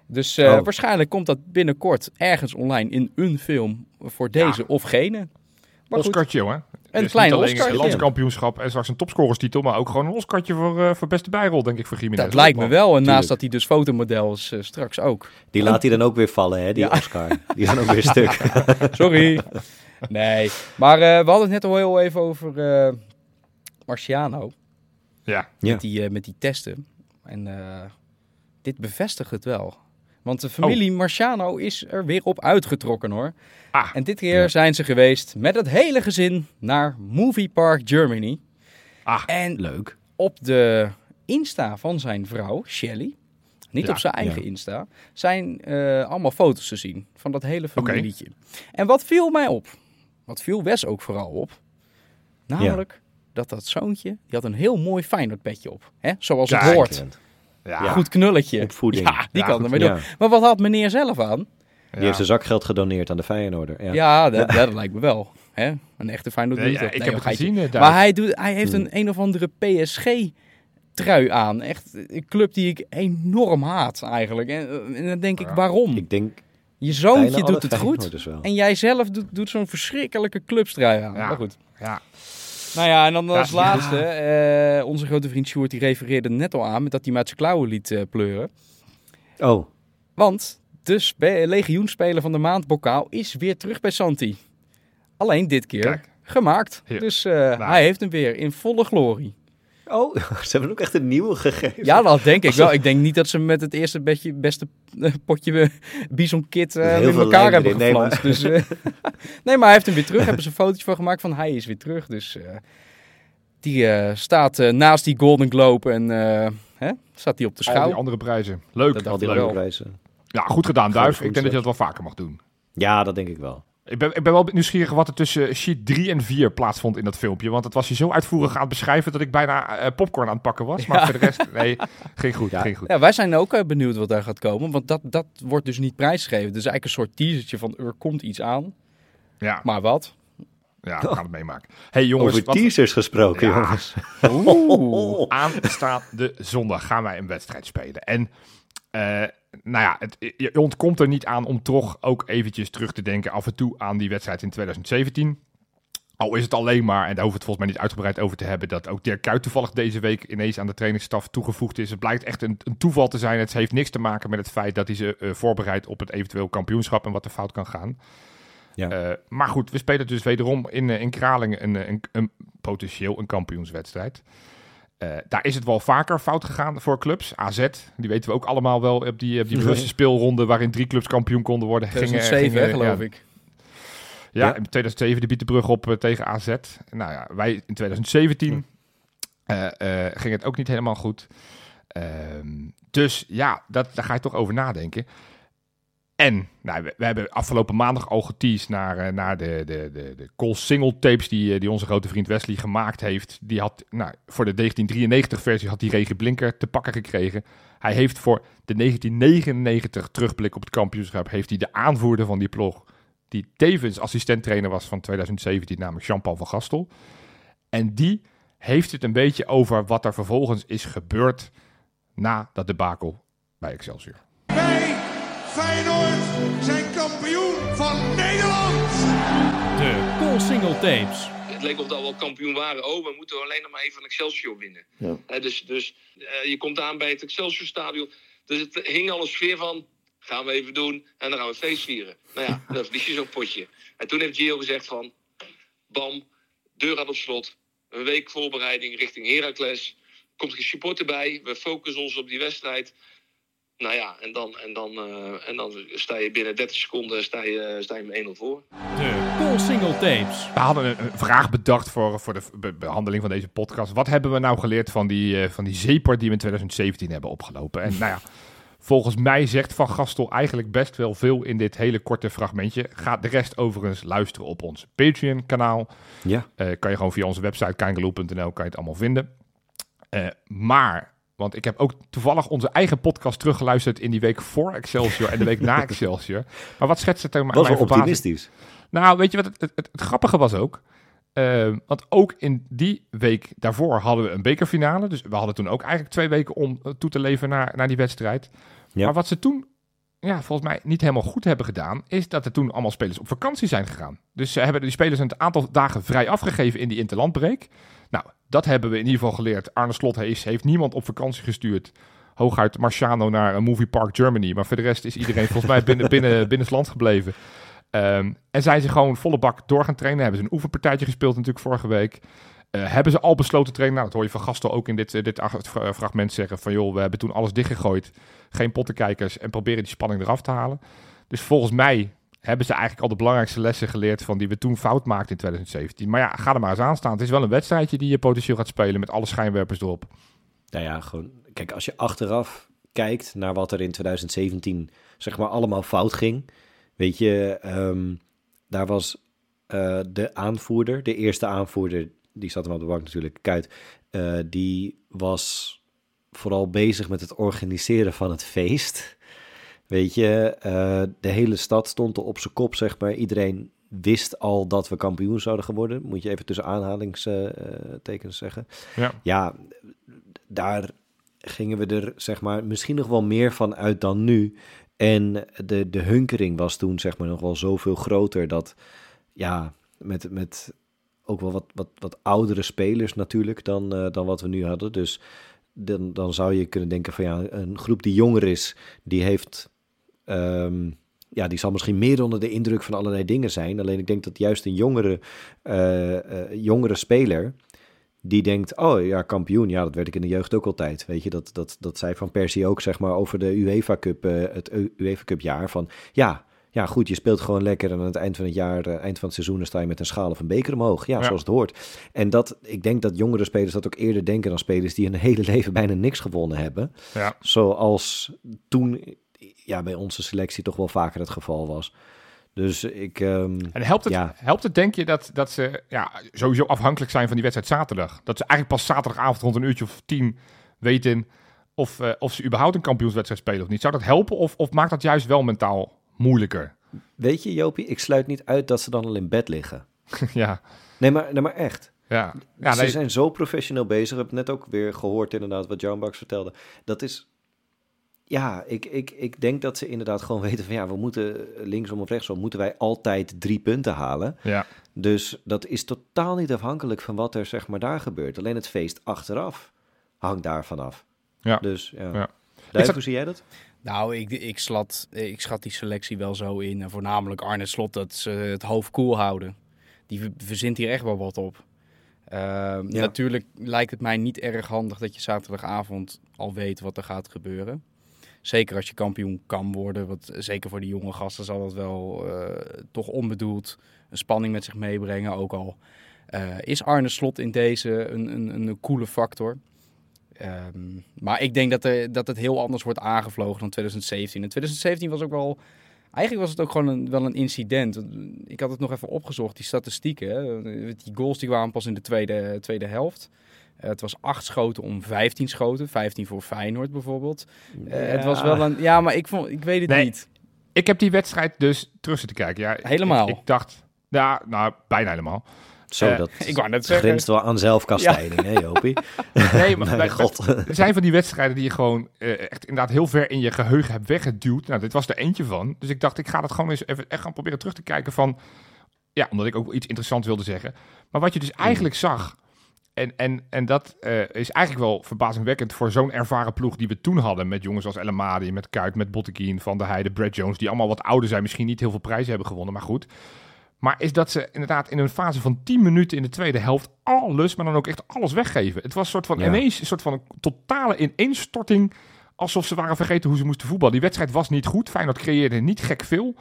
B: Dus eh,
A: Oh.
B: waarschijnlijk komt dat binnenkort ergens online in een film voor deze of gene.
C: Oscartje, jongen.
B: een
C: Dus
B: klein
C: alleen een landskampioenschap en straks een topscorerstitel, maar ook gewoon een Oscartje voor, eh, voor beste bijrol, denk ik, voor Jiménez.
B: Dat lijkt me wel. En naast
A: Tuurlijk.
B: dat hij dus fotomodel is, eh, straks ook.
A: Die laat hij dan ook weer vallen, hè, die
B: Ja.
A: Oscar. Die is dan ook weer stuk.
B: Sorry. nee. Maar eh, we hadden het net al heel even over eh, Marciano.
C: Ja,
A: Ja.
B: Met, die, met die testen. En eh, dit bevestigt het wel. Want de familie Marciano is er weer op uitgetrokken hoor.
C: Ah,
B: En dit keer
A: Ja.
B: zijn ze geweest met het hele gezin naar Movie Park Germany.
C: ah,
B: En
A: Leuk.
B: op de Insta van zijn vrouw, Shelly, niet
C: Ja,
B: op zijn eigen
A: ja.
B: Insta, zijn eh, allemaal foto's te zien van dat hele familietje. En wat viel mij op, wat viel Wes ook vooral op, namelijk dat dat zoontje, die had een heel mooi Feyenoord petje op. Hè? Zoals het hoort.
C: Ja.
B: Goed knulletje.
A: Opvoeding.
B: Ja, die
C: Ja,
B: kan
C: goed.
B: ermee doen. Maar wat had meneer zelf aan?
C: Ja.
A: Die heeft zijn zakgeld gedoneerd aan de Feyenoorder. Ja.
B: Ja, dat, dat lijkt me wel. Hè? Een echte Feyenoord
C: Nee, ik
B: Nee,
C: heb het gezien. eh,
B: Maar
C: Duif.
B: hij, doet, hij heeft
A: Hmm.
B: een een of andere PSG-trui aan. Echt een club die ik enorm haat eigenlijk. En, en dan denk ik, waarom?
A: Ik denk
B: Je zoontje doet het goed. En jij zelf doet, doet zo'n verschrikkelijke clubstrui aan.
C: Ja.
B: Maar goed.
C: Ja.
B: Nou ja, en dan als
C: Ja.
B: laatste. eh, onze grote vriend Sjoerd die refereerde net al aan met dat hij met zijn klauwen liet eh, pleuren.
A: Oh,
B: Want de spe- legioenspeler van de maand bokaal is weer terug bij Santi. Alleen dit keer
C: Kijk.
B: gemaakt. Dus eh, hij heeft hem weer in volle glorie.
A: Oh ze hebben ook echt een nieuwe gegeven.
B: Ja, dat denk ik wel. Ik denk niet dat ze met het eerste bedje, beste eh, potje eh, Bison Kit eh, in
A: veel
B: elkaar hebben
A: erin. Nee,
B: geflanst. Dus, eh, nee, maar hij heeft hem weer terug. Hebben ze een fotootje van gemaakt van hij is weer terug. Dus eh, die eh, staat eh, naast die Golden Globe en eh, hè, staat hij op de
C: Al die
B: schouw.
C: andere prijzen. Leuk.
B: Dat
A: Al die
B: wel.
A: prijzen.
C: Ja, goed gedaan, Duif. Ik denk dat je dat wel vaker mag doen.
A: Ja, dat denk ik wel.
C: Ik ben, ik ben wel nieuwsgierig wat er tussen sheet 3 en 4 plaatsvond in dat filmpje. Want het was je zo uitvoerig aan het beschrijven dat ik bijna eh, popcorn aan het pakken was. Maar voor de rest, nee, ging goed,
A: Ja.
C: ging goed.
B: Ja, wij zijn ook eh, benieuwd wat daar gaat komen. Want dat, dat wordt dus niet prijsgegeven. Dus eigenlijk een soort teasertje van er komt iets aan.
C: Ja,
B: Maar wat?
C: ja we gaan het meemaken. hey, jongens,
A: Over
C: wat,
A: teasers gesproken,
C: Ja.
A: jongens.
C: Oeh. Aanstaande zondag gaan wij een wedstrijd spelen. En eh, nou ja, het, je ontkomt er niet aan om toch ook eventjes terug te denken af en toe aan die wedstrijd in 2017. Al is het alleen maar, en daar hoeven we het volgens mij niet uitgebreid over te hebben, dat ook Dirk Kuyt toevallig deze week ineens aan de trainingsstaf toegevoegd is. Het blijkt echt een, een toeval te zijn. Het heeft niks te maken met het feit dat hij ze eh, voorbereidt op het eventueel kampioenschap en wat er fout kan gaan.
A: Ja.
C: Eh, maar goed, we spelen dus wederom in, eh, in Kralingen een, een, een potentieel een kampioenswedstrijd. Eh, daar is het wel vaker fout gegaan voor clubs. AZ, die weten we ook allemaal wel op die, op die bewuste speelronde waarin drie clubs kampioen konden worden. Gingen-
B: 2007, hè,
C: gingen-
B: geloof
C: ja,
B: ik.
C: Ja,
A: Ja.
C: in 2007 de bietenbrug op eh, tegen AZ. Nou ja, wij in 2017 eh, eh, ging het ook niet helemaal goed. Ehm, dus ja, dat, daar ga je toch over nadenken. En nou, we, hebben afgelopen maandag al geteased naar, eh, naar de, de, de, de Cole Single tapes die, eh, die onze grote vriend Wesley gemaakt heeft. Die had, nou, voor de 1993 versie had hij Regie Blinker te pakken gekregen. Hij heeft voor de 1999 terugblik op het kampioenschap, heeft hij de aanvoerder van die ploeg, die tevens assistenttrainer was van 2017, namelijk Jean-Paul van Gastel. En die heeft het een beetje over wat er vervolgens is gebeurd na dat debakel bij Excelsior.
B: De Cool Single Tapes.
D: Het leek of dat we al kampioen waren. Oh, we moeten alleen nog maar even van Excelsior winnen. Hè, dus dus eh, je komt aan bij het Excelsior Stadion. Dus het hing al een sfeer van... Gaan we even doen en dan gaan we feest vieren. Nou ja, dan verlies je zo'n potje. En toen heeft Gio gezegd van... Bam, deur gaat op slot. Een week voorbereiding richting Heracles. Komt er een supporter bij. We focussen ons op die wedstrijd. Nou ja, en dan, en dan, eh, en dan sta je binnen 30 seconden sta je, sta je met 1-0 voor.
B: De Cool Single Tapes.
C: We hadden een, vraag bedacht voor, voor de be- behandeling van deze podcast. Wat hebben we nou geleerd van die, eh, van die zeepert die we in 2017 hebben opgelopen? En nou ja, volgens mij zegt Van Gastel eigenlijk best wel veel in dit hele korte fragmentje. Ga de rest overigens luisteren op ons Patreon-kanaal.
A: Ja.
C: Eh, kan je gewoon via onze website kangaloo.nl kan je het allemaal vinden. Eh, maar, want ik heb ook toevallig onze eigen podcast teruggeluisterd in die week voor Excelsior en de week na Excelsior. Maar wat schetst het er maar
A: Was wel
C: mijn verbazing?
A: optimistisch.
C: Nou, weet je wat het, het, het, het grappige was ook? Eh, want ook in die week daarvoor hadden we een bekerfinale. Dus we hadden toen ook eigenlijk twee weken om eh, toe te leven naar, naar die wedstrijd.
A: Ja.
C: Maar wat ze toen, ja, volgens mij niet helemaal goed hebben gedaan, is dat er toen allemaal spelers op vakantie zijn gegaan. Dus ze hebben die spelers een aantal dagen vrij afgegeven in die interlandbreek. Nou, dat hebben we in ieder geval geleerd. Arne Slot heeft, heeft niemand op vakantie gestuurd. Hooguit Marciano naar een movie park Germany. Maar voor de rest is iedereen volgens mij binnen, binnen, binnenlands gebleven. Ehm, en zijn ze gewoon volle bak door gaan trainen. Hebben ze een oefenpartijtje gespeeld natuurlijk vorige week. Eh, hebben ze al besloten te trainen? Nou, dat hoor je van Gastel ook in dit, eh, dit fragment zeggen. Van joh, we hebben toen alles dichtgegooid. Geen pottenkijkers en proberen die spanning eraf te halen. Dus volgens mij hebben ze eigenlijk al de belangrijkste lessen geleerd van die we toen fout maakten in 2017. Maar ja, ga er maar eens aan staan. Het is wel een wedstrijdje die je potentieel gaat spelen met alle schijnwerpers erop.
A: Nou ja, gewoon, kijk, als je achteraf kijkt naar wat er in 2017 zeg maar allemaal fout ging. Weet je, ehm, daar was eh, de aanvoerder, de eerste aanvoerder, die zat hem op de bank natuurlijk, Kuit, eh, die was vooral bezig met het organiseren van het feest. Weet je, eh, de hele stad stond er op zijn kop, zeg maar. Iedereen wist al dat we kampioen zouden geworden. Moet je even tussen aanhalingstekens zeggen.
C: Ja.
A: Ja, daar gingen we er, zeg maar, misschien nog wel meer van uit dan nu. En de, de hunkering was toen, zeg maar, nog wel zoveel groter dat, ja, met, met ook wel wat, wat, wat oudere spelers natuurlijk dan, eh, dan wat we nu hadden. Dus dan, dan zou je kunnen denken van, ja, een groep die jonger is, die heeft... ehm, ja, die zal misschien meer onder de indruk van allerlei dingen zijn. Alleen ik denk dat juist een jongere, eh, eh, jongere speler die denkt, oh ja, kampioen, ja, dat werd ik in de jeugd ook altijd. Weet je, dat, dat, dat zei Van Persie ook, zeg maar, over de UEFA Cup, eh, het UEFA Cup jaar. Van ja, ja, goed, je speelt gewoon lekker en aan het eind van het jaar, eind van het seizoen, sta je met een schaal of een beker omhoog. Ja,
C: Ja.
A: zoals het hoort. En dat, ik denk dat jongere spelers dat ook eerder denken dan spelers die hun hele leven bijna niks gewonnen hebben.
C: Ja.
A: Zoals toen, ja, bij onze selectie toch wel vaker het geval was. Dus ik, ehm,
C: En helpt het,
A: Ja.
C: helpt het denk je, dat, dat ze ja, sowieso afhankelijk zijn van die wedstrijd zaterdag? Dat ze eigenlijk pas zaterdagavond rond een uurtje of tien weten of, eh, of ze überhaupt een kampioenswedstrijd spelen of niet. Zou dat helpen of, of maakt dat juist wel mentaal moeilijker?
A: weet je, Jopie, ik sluit niet uit dat ze dan al in bed liggen.
C: ja,
A: Nee, maar, nee, maar echt.
C: ja. ja
A: ze
C: nee,
A: zijn zo professioneel bezig. Ik heb net ook weer gehoord inderdaad wat John Bucks vertelde. Dat is... Ja, ik, ik, ik denk dat ze inderdaad gewoon weten van... ja, we moeten linksom of rechtsom... moeten wij altijd drie punten halen.
C: ja.
A: Dus dat is totaal niet afhankelijk van wat er zeg maar daar gebeurt. Alleen het feest achteraf hangt daarvan af.
C: Ja.
A: Dus ja.
C: Ja.
A: Duif,
C: zat-
A: hoe zie jij dat?
B: Nou, ik, ik, slat, ik schat die selectie wel zo in. En voornamelijk Arne Slot, dat ze het hoofd koel houden. Die ver- verzint hier echt wel wat op. Ehm,
A: Ja.
B: Natuurlijk lijkt het mij niet erg handig dat je zaterdagavond al weet wat er gaat gebeuren. Zeker als je kampioen kan worden. Want zeker voor die jonge gasten zal dat wel eh, toch onbedoeld een spanning met zich meebrengen. Ook al eh, is Arne Slot in deze een, een, een coole factor. Ehm, maar ik denk dat, er, dat het heel anders wordt aangevlogen dan 2017. En 2017 was ook wel... Eigenlijk was het ook gewoon wel een incident. Ik had het nog even opgezocht, die statistieken. Die goals die kwamen pas in de tweede, tweede helft. Uh, het was acht schoten om 15 schoten. 15 voor Feyenoord bijvoorbeeld. Uh,
C: Ja.
B: Het was wel een... Ja, maar ik, vond, ik weet het
C: Nee.
B: niet.
C: Ik heb die wedstrijd dus terug zitten kijken. Ja, ik-
B: Helemaal?
C: Ik, ik dacht, ja, nou, bijna helemaal.
A: Zo,
C: Eh,
A: dat
B: Ik wou net zeggen.
A: grenst wel aan zelfkastijding, hè Jopie?
C: Nee, maar
A: god.
C: Er zijn van die wedstrijden die je gewoon eh, echt inderdaad heel ver in je geheugen hebt weggeduwd. Nou, dit was er eentje van. Dus ik dacht, ik ga dat gewoon eens even echt gaan proberen terug te kijken van... Ja, omdat ik ook iets interessants wilde zeggen. Maar wat je dus eigenlijk zag... En, en, en dat eh, is eigenlijk wel verbazingwekkend voor zo'n ervaren ploeg die we toen hadden. Met jongens als El Amadi, met Kuit, met Botteguin, Van der Heijden, Brad Jones. Die allemaal wat ouder zijn, misschien niet heel veel prijzen hebben gewonnen, maar goed. Maar is dat ze inderdaad in een fase van 10 minuten in de tweede helft alles, maar dan ook echt alles weggeven. Het was een soort van
A: Ja.
C: ineens een soort van een totale ineenstorting. Alsof ze waren vergeten hoe ze moesten voetballen. Die wedstrijd was niet goed. Feyenoord creëerde niet gek veel.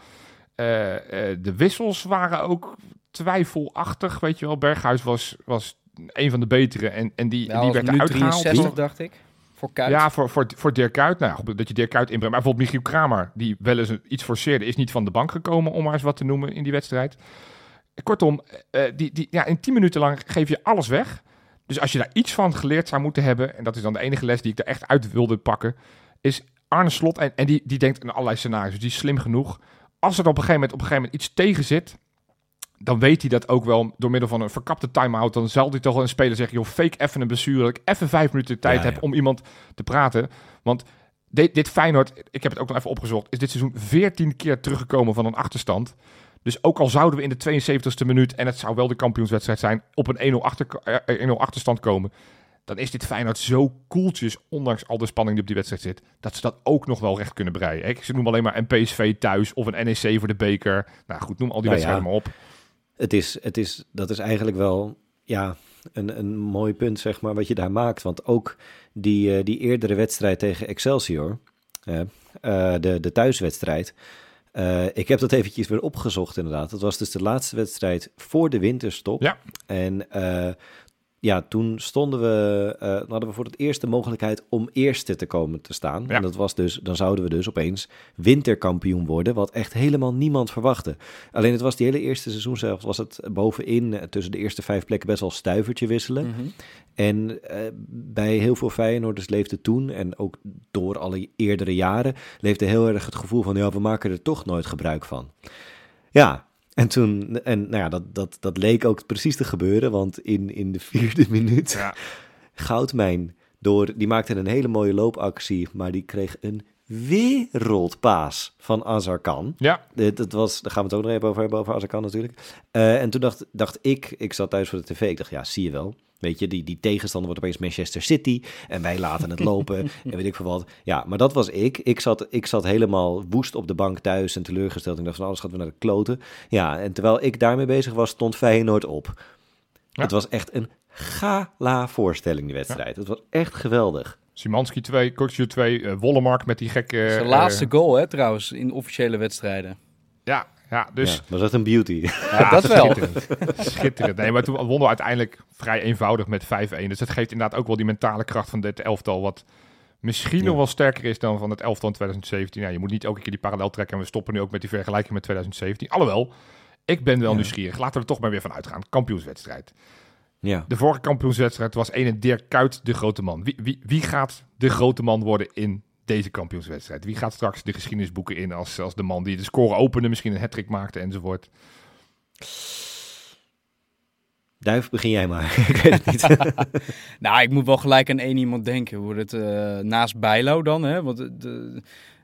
C: Eh, eh, de wissels waren ook twijfelachtig. Weet je wel, Berghuis was, was een van de betere. En, en die, die werd eruit gehaald.
B: 63, dacht ik. Voor Kuit.
C: Ja, voor, voor, voor Dirk Kuyt. Nou, goed, dat je Dirk Kuyt inbrengt. Maar bijvoorbeeld Michiel Kramer, die wel eens een- iets forceerde, is niet van de bank gekomen, om maar eens wat te noemen in die wedstrijd. Kortom, eh, die, die, ja, in 10 minuten lang geef je alles weg. Dus als je daar iets van geleerd zou moeten hebben, en dat is dan de enige les die ik er echt uit wilde pakken, is Arne Slot, en, en die, die denkt in allerlei scenario's, die is slim genoeg. Als er op een gegeven moment, op een gegeven moment iets tegen zit, dan weet hij dat ook wel door middel van een verkapte time-out. Dan zal hij toch wel een speler zeggen, joh, fake even een blessure, dat ik even vijf minuten tijd
A: Ja,
C: heb
A: ja.
C: om iemand te praten. Want dit, dit Feyenoord, ik heb het ook nog even opgezocht, is dit seizoen 14 keer teruggekomen van een achterstand. Dus ook al zouden we in de 72e minuut, en het zou wel de kampioenswedstrijd zijn, op een 1-0 achter, eh, 1-0 achterstand komen, dan is dit Feyenoord zo koeltjes, ondanks al de spanning die op die wedstrijd zit, dat ze dat ook nog wel recht kunnen breien. Ik noem alleen maar een PSV thuis of een NEC voor de beker. Nou goed, noem al die
A: Nou ja.
C: wedstrijden maar op.
A: Het is, het is, dat is eigenlijk wel ja, een, een mooi punt, zeg maar, wat je daar maakt. Want ook die, eh, die eerdere wedstrijd tegen Excelsior, eh, de, de thuiswedstrijd. eh, ik heb dat eventjes weer opgezocht, inderdaad. Dat was dus de laatste wedstrijd voor de winterstop.
C: Ja.
A: En eh, ja, toen stonden we, eh, dan hadden we voor het eerst de mogelijkheid om eerste te komen te staan.
C: Ja.
A: En dat was dus, dan zouden we dus opeens winterkampioen worden, wat echt helemaal niemand verwachtte. Alleen het was die hele eerste seizoen zelf, was het bovenin eh, tussen de eerste vijf plekken best wel stuivertje wisselen.
B: Mhm.
A: En eh, bij heel veel Feyenoorders leefde toen, en ook door alle eerdere jaren, leefde heel erg het gevoel van, ja, we maken er toch nooit gebruik van. Ja, en toen, en nou ja, dat, dat, dat leek ook precies te gebeuren, want in, in de vierde minuut,
C: Ja.
A: Goudmijn, door, die maakte een hele mooie loopactie, maar die kreeg een wereldpaas van Azarkan.
C: Ja,
A: dat was, daar gaan we het ook nog even over hebben, over Azarkan natuurlijk. Eh, en toen dacht, dacht ik, ik zat thuis voor de tv, ik dacht, ja, zie je wel. Weet je, die, die tegenstander wordt opeens Manchester City en wij laten het lopen en weet ik veel wat. Ja, maar dat was ik. Ik zat, ik zat helemaal woest op de bank thuis en teleurgesteld. Ik dacht van, alles gaat weer naar de kloten. Ja, en terwijl ik daarmee bezig was, stond Feyenoord op.
C: Ja.
A: Het was echt een gala voorstelling, die wedstrijd. Het was echt geweldig.
C: Simanski 2, Kotje 2, eh Wollemark met die gekke...
B: Zijn
C: eh,
B: laatste goal, hè, trouwens, in officiële wedstrijden.
C: Ja, ja, dus...
A: ja, was echt een beauty.
B: Ja, dat wel.
C: Schitterend. Schitterend. Nee, maar toen wonnen we uiteindelijk vrij eenvoudig met 5-1. Dus dat geeft inderdaad ook wel die mentale kracht van dit elftal. Wat misschien
A: Ja.
C: nog wel sterker is dan van het elftal in 2017. Ja, je moet niet elke keer die parallel trekken. En we stoppen nu ook met die vergelijking met 2017. Alhoewel, ik ben wel
A: Ja.
C: nieuwsgierig. Laten we er toch maar weer van uitgaan. Kampioenswedstrijd.
A: Ja.
C: De vorige kampioenswedstrijd was ene Dirk Kuyt de grote man. Wie, wie, wie gaat de grote man worden in deze kampioenswedstrijd? Wie gaat straks de geschiedenisboeken in als, als de man die de score opende, misschien een hat maakte enzovoort?
A: Duif, begin jij maar. ik weet het niet.
B: Nou, ik moet wel gelijk aan één iemand denken. Hoe het eh, naast Bijlo dan, hè? Want de, de,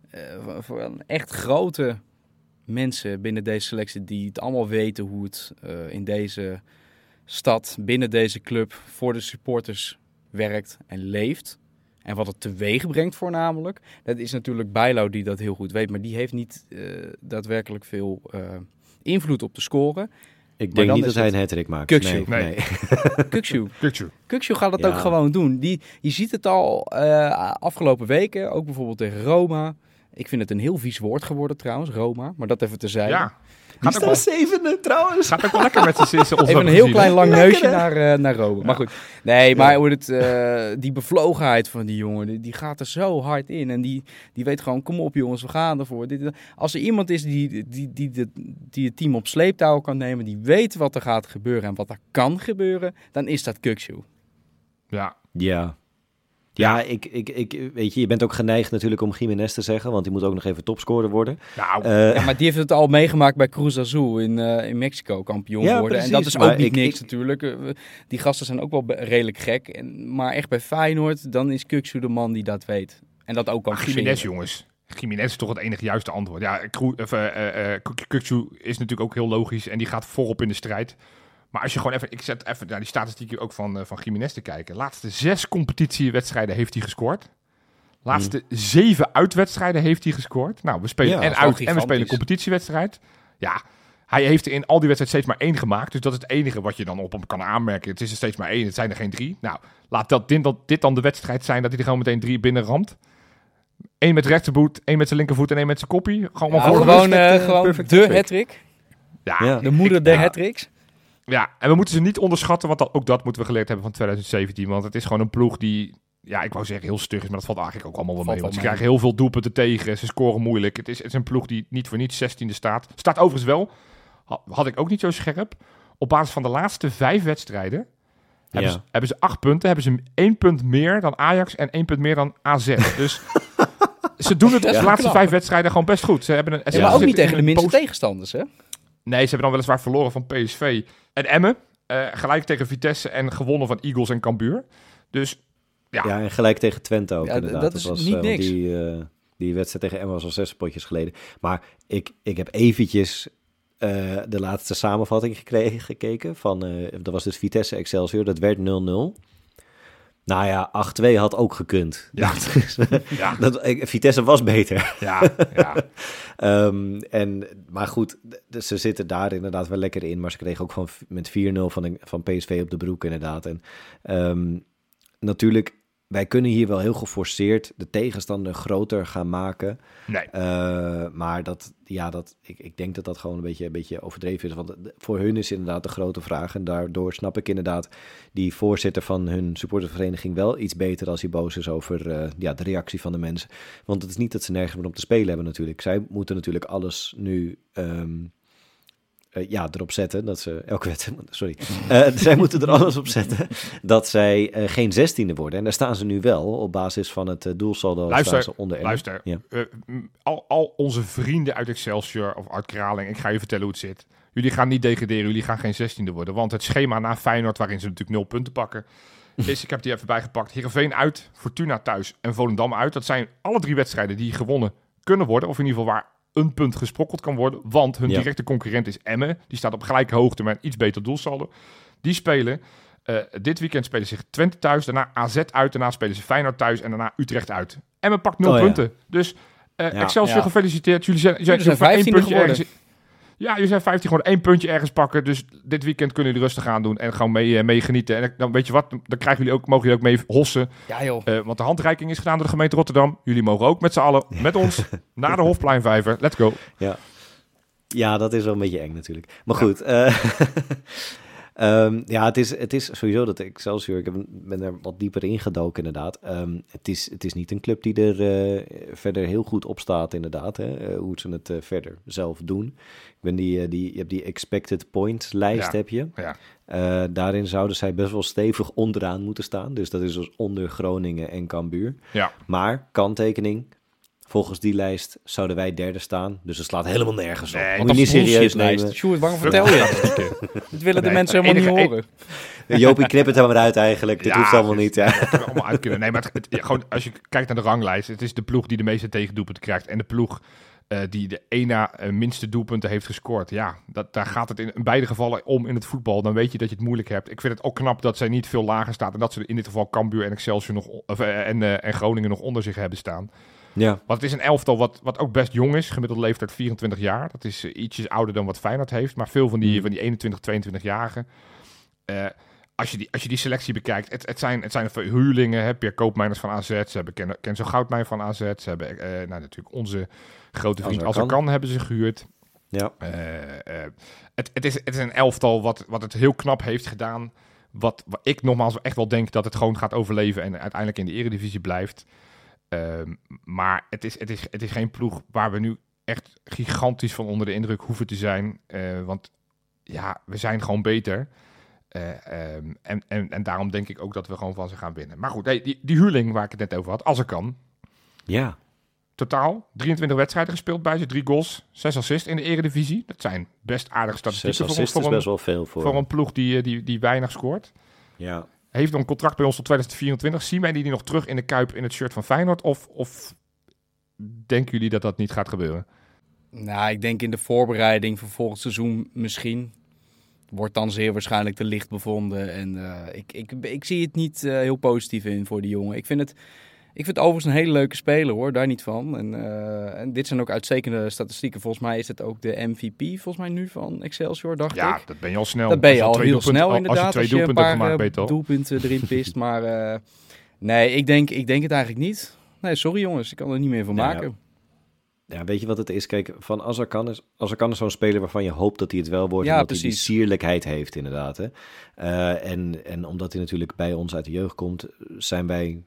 B: eh, voor- voor een echt grote mensen binnen deze selectie die het allemaal weten hoe het eh, in deze stad, binnen deze club, voor de supporters werkt en leeft. En wat het teweeg brengt voornamelijk. Dat is natuurlijk Bijlo die dat heel goed weet. Maar die heeft niet eh, daadwerkelijk veel eh, invloed op de score.
A: Ik denk niet dat hij
B: het
A: een hattrick maakt.
B: Kukshoe.
A: Nee,
C: Nee. Kukju.
B: Kukshoe gaat het
A: Ja.
B: ook gewoon doen. Die, je ziet het al eh, afgelopen weken, ook bijvoorbeeld tegen Roma. Ik vind het een heel vies woord geworden trouwens, Roma. Maar dat even terzijde.
C: Ja.
A: Die
C: Gaat ook, wel,
A: staat zevende trouwens.
C: gaat ook wel lekker met z'n sissen.
B: Even een heel klein lang neusje naar, eh, naar Rome. Maar goed. Nee, maar hoe het, eh, die bevlogenheid van die jongen, die, die gaat er zo hard in. En die, die weet gewoon, kom op jongens, we gaan ervoor. Dit, als er iemand is die, die, die, die, die het team op sleeptouw kan nemen, die weet wat er gaat gebeuren en wat er kan gebeuren, dan is dat Kukshoe.
C: Ja.
A: Ja. Ja, ik, ik, ik, weet je, je bent ook geneigd natuurlijk om Jiménez te zeggen, want die moet ook nog even topscorer worden.
C: Nou,
A: Eh,
B: Ja, maar die heeft het al meegemaakt bij Cruz Azul in, eh, in Mexico, kampioen
A: Ja,
B: worden. en
A: precies,
B: dat is
A: maar
B: ook niet
A: ik-
B: niks
A: ik-
B: natuurlijk. Eh, Die gasten zijn ook wel redelijk gek. En, maar echt bij Feyenoord, dan is Kukshoe de man die dat weet. En dat ook kan
C: maar Jiménez, jongens. Jiménez is toch het enige juiste antwoord. Ja, Kroe- of, eh, eh, eh, Kuk- Kukçu is natuurlijk ook heel logisch en die gaat voorop in de strijd. Maar als je gewoon even, ik zet even naar die statistieken ook van, eh, van Jiménez te kijken. Laatste zes competitiewedstrijden heeft hij gescoord. Laatste zeven uitwedstrijden heeft hij gescoord. Nou, we spelen
A: Ja,
C: en uit en we spelen een competitiewedstrijd. Ja, hij heeft in al die wedstrijden steeds maar één gemaakt. Dus dat is het enige wat je dan op hem kan aanmerken. Het is er steeds maar één, het zijn er geen drie. Nou, laat dat, dit, dat, dit dan de wedstrijd zijn dat hij er gewoon meteen drie binnen ramt. Eén met rechtervoet, één met zijn linkervoet en één met zijn koppie. Gewoon
B: Ja,
C: voor.
B: gewoon, eh,
A: perfect, eh,
B: gewoon
A: perfect
B: de
A: hat-trick.
C: Ja.
B: De moeder der
C: ja.
B: hat-tricks.
C: Ja, en we moeten ze niet onderschatten, want dat, ook dat moeten we geleerd hebben van 2017. Want het is gewoon een ploeg die, ja, ik wou zeggen heel stug is, maar dat valt eigenlijk ook allemaal wel
B: Valt
C: mee. Want ze
B: mee.
C: krijgen heel veel doelpunten tegen, ze scoren moeilijk. Het is, het is een ploeg die niet voor niets 16e staat. Staat overigens wel, ha- had ik ook niet zo scherp, op basis van de laatste vijf wedstrijden. Hebben,
A: Ja.
C: ze, hebben ze acht punten, hebben ze één punt meer dan Ajax en één punt meer dan AZ. Dus ze doen het de laatste
B: knap.
C: vijf wedstrijden gewoon best goed. Ze hebben een, ze
B: Ja, maar ook niet tegen de minste tegenstanders, hè?
C: Nee, ze hebben dan weliswaar verloren van PSV en Emmen. Eh, gelijk tegen Vitesse en gewonnen van Eagles en Cambuur. Dus ja,
A: Ja, en gelijk tegen Twente ook
B: Ja,
A: inderdaad.
B: dat is niet
A: eh,
B: niks.
A: Die, eh, die wedstrijd tegen Emma was al zes potjes geleden. Maar ik, ik heb eventjes eh, de laatste samenvatting gekregen, gekeken. Van, eh, dat was dus Vitesse Excelsior, dat werd 0-0. Nou ja, 8-2 had ook gekund.
C: Ja.
A: Dat is-
C: ja,
A: dat, Vitesse was beter.
C: ja, ja.
A: Ehm, en, maar goed, ze zitten daar inderdaad wel lekker in. Maar ze kregen ook van, met 4-0 van, van PSV op de broek inderdaad. En ehm, natuurlijk, wij kunnen hier wel heel geforceerd de tegenstander groter gaan maken.
C: Nee.
A: Eh, maar dat, ja, dat, ik, ik denk dat dat gewoon een beetje, een beetje overdreven is. Want voor hun is inderdaad de grote vraag. En daardoor snap ik inderdaad die voorzitter van hun supportervereniging wel iets beter als hij boos is over eh, ja, de reactie van de mensen. Want het is niet dat ze nergens meer om te spelen hebben natuurlijk. Zij moeten natuurlijk alles nu ehm, eh, ja, erop zetten dat ze elke wedstrijd, sorry, Eh, zij moeten er alles op zetten dat zij eh, geen zestiende worden. En daar staan ze nu wel op basis van het doelsaldo.
C: Luister,
A: ze onder.
C: Luister,
A: Ja.
C: al, al onze vrienden uit Excelsior of uit Kraling, ik ga je vertellen hoe het zit. Jullie gaan niet degraderen, jullie gaan geen 16e worden. Want het schema na Feyenoord, waarin ze natuurlijk nul punten pakken, is, ik heb die even bijgepakt, Heerenveen uit, Fortuna thuis en Volendam uit. Dat zijn alle drie wedstrijden die gewonnen kunnen worden, of in ieder geval waar een punt gesprokkeld kan worden. Want hun
A: Ja.
C: directe concurrent is Emmen, die staat op gelijke hoogte met een iets beter doelsaldo. Die spelen... eh, dit weekend spelen ze Twente thuis, daarna AZ uit, daarna spelen ze Feyenoord thuis en daarna Utrecht uit. Emmen pakt nul
A: Oh ja.
C: punten. Dus eh
A: Ja.
C: Excelsior,
B: Ja.
C: gefeliciteerd. Jullie zijn, jullie
B: zijn
C: voor één
B: 15e
C: puntje
B: geworden.
C: ergens. Ja, jullie zijn 15 gewoon één puntje ergens pakken. Dus dit weekend kunnen jullie rustig aan doen en gewoon mee, eh, mee genieten. En dan weet je wat, dan krijgen jullie ook, mogen jullie ook mee hossen.
B: Ja, joh.
C: Eh, want de handreiking is gedaan door de gemeente Rotterdam. Jullie mogen ook met z'n allen, met ons, naar de Hofpleinvijver. Let's go.
A: Ja, dat is wel een beetje eng natuurlijk. Maar goed, eh, ehm, ja, het is, het is sowieso dat Excelsior, ik ben er wat dieper ingedoken inderdaad. Ehm, het, is, het is niet een club die er eh, verder heel goed op staat inderdaad, hè, eh, hoe ze het eh, verder zelf doen. Ik ben die, die, je hebt die expected points lijst
C: Ja.
A: heb je.
C: Ja.
A: Daarin zouden zij best wel stevig onderaan moeten staan. Dus dat is dus onder Groningen en Cambuur.
C: Ja.
A: Maar, kanttekening, volgens die lijst zouden wij derde staan. Dus het slaat helemaal nergens op.
C: Nee,
A: Moet
C: dat
A: je niet serieus nemen.
B: Sjoerd, waarom vertel je dat? Dit willen de
C: Nee,
B: mensen helemaal
C: enige-
B: niet horen.
A: Jopie, knip het er maar uit eigenlijk. Dit
C: Ja,
A: hoeft allemaal niet. Ja.
C: Dat allemaal uit kunnen. Nee, maar het, het- ja, gewoon, als je kijkt naar de ranglijst, het is de ploeg die de meeste tegendoelpunten krijgt. En de ploeg eh, die de één na eh, minste doelpunten heeft gescoord. Ja, dat, daar gaat het in, in beide gevallen om in het voetbal. Dan weet je dat je het moeilijk hebt. Ik vind het ook knap dat zij niet veel lager staat. En dat ze in dit geval Cambuur en Excelsior nog, of, en, eh, en Groningen nog onder zich hebben staan.
A: Ja,
C: Want het is een elftal wat, wat ook best jong is. Gemiddelde leeftijd 24 jaar. Dat is eh, ietsjes ouder dan wat Feyenoord heeft. Maar veel van die,
A: Mm.
C: van die 21, 22-jarigen. eh, als, je die, als je die selectie bekijkt. Het, het, zijn, het zijn huurlingen. Hè? Pierre Koopmeiners van AZ. Ze hebben Ken, Kenzo Goudmijn van AZ. Ze hebben eh, nou, natuurlijk onze grote vriend
A: Azarkan.
C: Azarkan hebben ze gehuurd.
A: ja.
C: Het, het, is, het is een elftal wat, wat het heel knap heeft gedaan. Wat, wat ik nogmaals echt wel denk dat het gewoon gaat overleven en uiteindelijk in de eredivisie blijft. Ehm, maar het is, het, is, het is geen ploeg waar we nu echt gigantisch van onder de indruk hoeven te zijn. Eh, want ja, we zijn gewoon beter. Eh, ehm, en, en, en daarom denk ik ook dat we gewoon van ze gaan winnen. Maar goed, die, die huurling waar ik het net over had, als er kan.
A: ja.
C: Totaal 23 wedstrijden gespeeld bij ze, drie goals, zes assists in de eredivisie. Dat zijn best aardige
A: Zes
C: statistieken voor,
A: assists
C: voor,
A: is
C: een,
A: best wel veel voor.
C: voor een ploeg die, eh, die, die weinig scoort.
A: Ja.
C: Heeft nog een contract bij ons tot 2024. Zien wij die nog terug in de Kuip in het shirt van Feyenoord? Of, of denken jullie dat dat niet gaat gebeuren?
B: Nou, ik denk in de voorbereiding voor volgend seizoen misschien. Wordt dan zeer waarschijnlijk te licht bevonden. En eh, ik, ik, ik zie het niet eh, heel positief in voor die jongen. Ik vind het, ik vind het overigens een hele leuke speler hoor, daar niet van. En, eh, en dit zijn ook uitstekende statistieken. Volgens mij is het ook de MVP, volgens mij nu van Excelsior, dacht
C: Ja,
B: ik.
C: dat ben je al snel.
B: Dat ben je al heel snel inderdaad.
C: Als je twee doelpunten
B: een
C: hebt
B: paar
C: gemaakt,
B: eh, doelpunten erin pist. maar eh, nee, ik denk, ik denk het eigenlijk niet. Nee, sorry jongens, ik kan er niet meer van
A: Nou ja,
B: maken.
A: Ja, weet je wat het is? Kijk, van Azarkan is, Azarkan is zo'n speler waarvan je hoopt dat hij het wel wordt.
B: Ja,
A: en dat hij die sierlijkheid heeft, inderdaad. Hè? Eh, en, en omdat hij natuurlijk bij ons uit de jeugd komt, zijn wij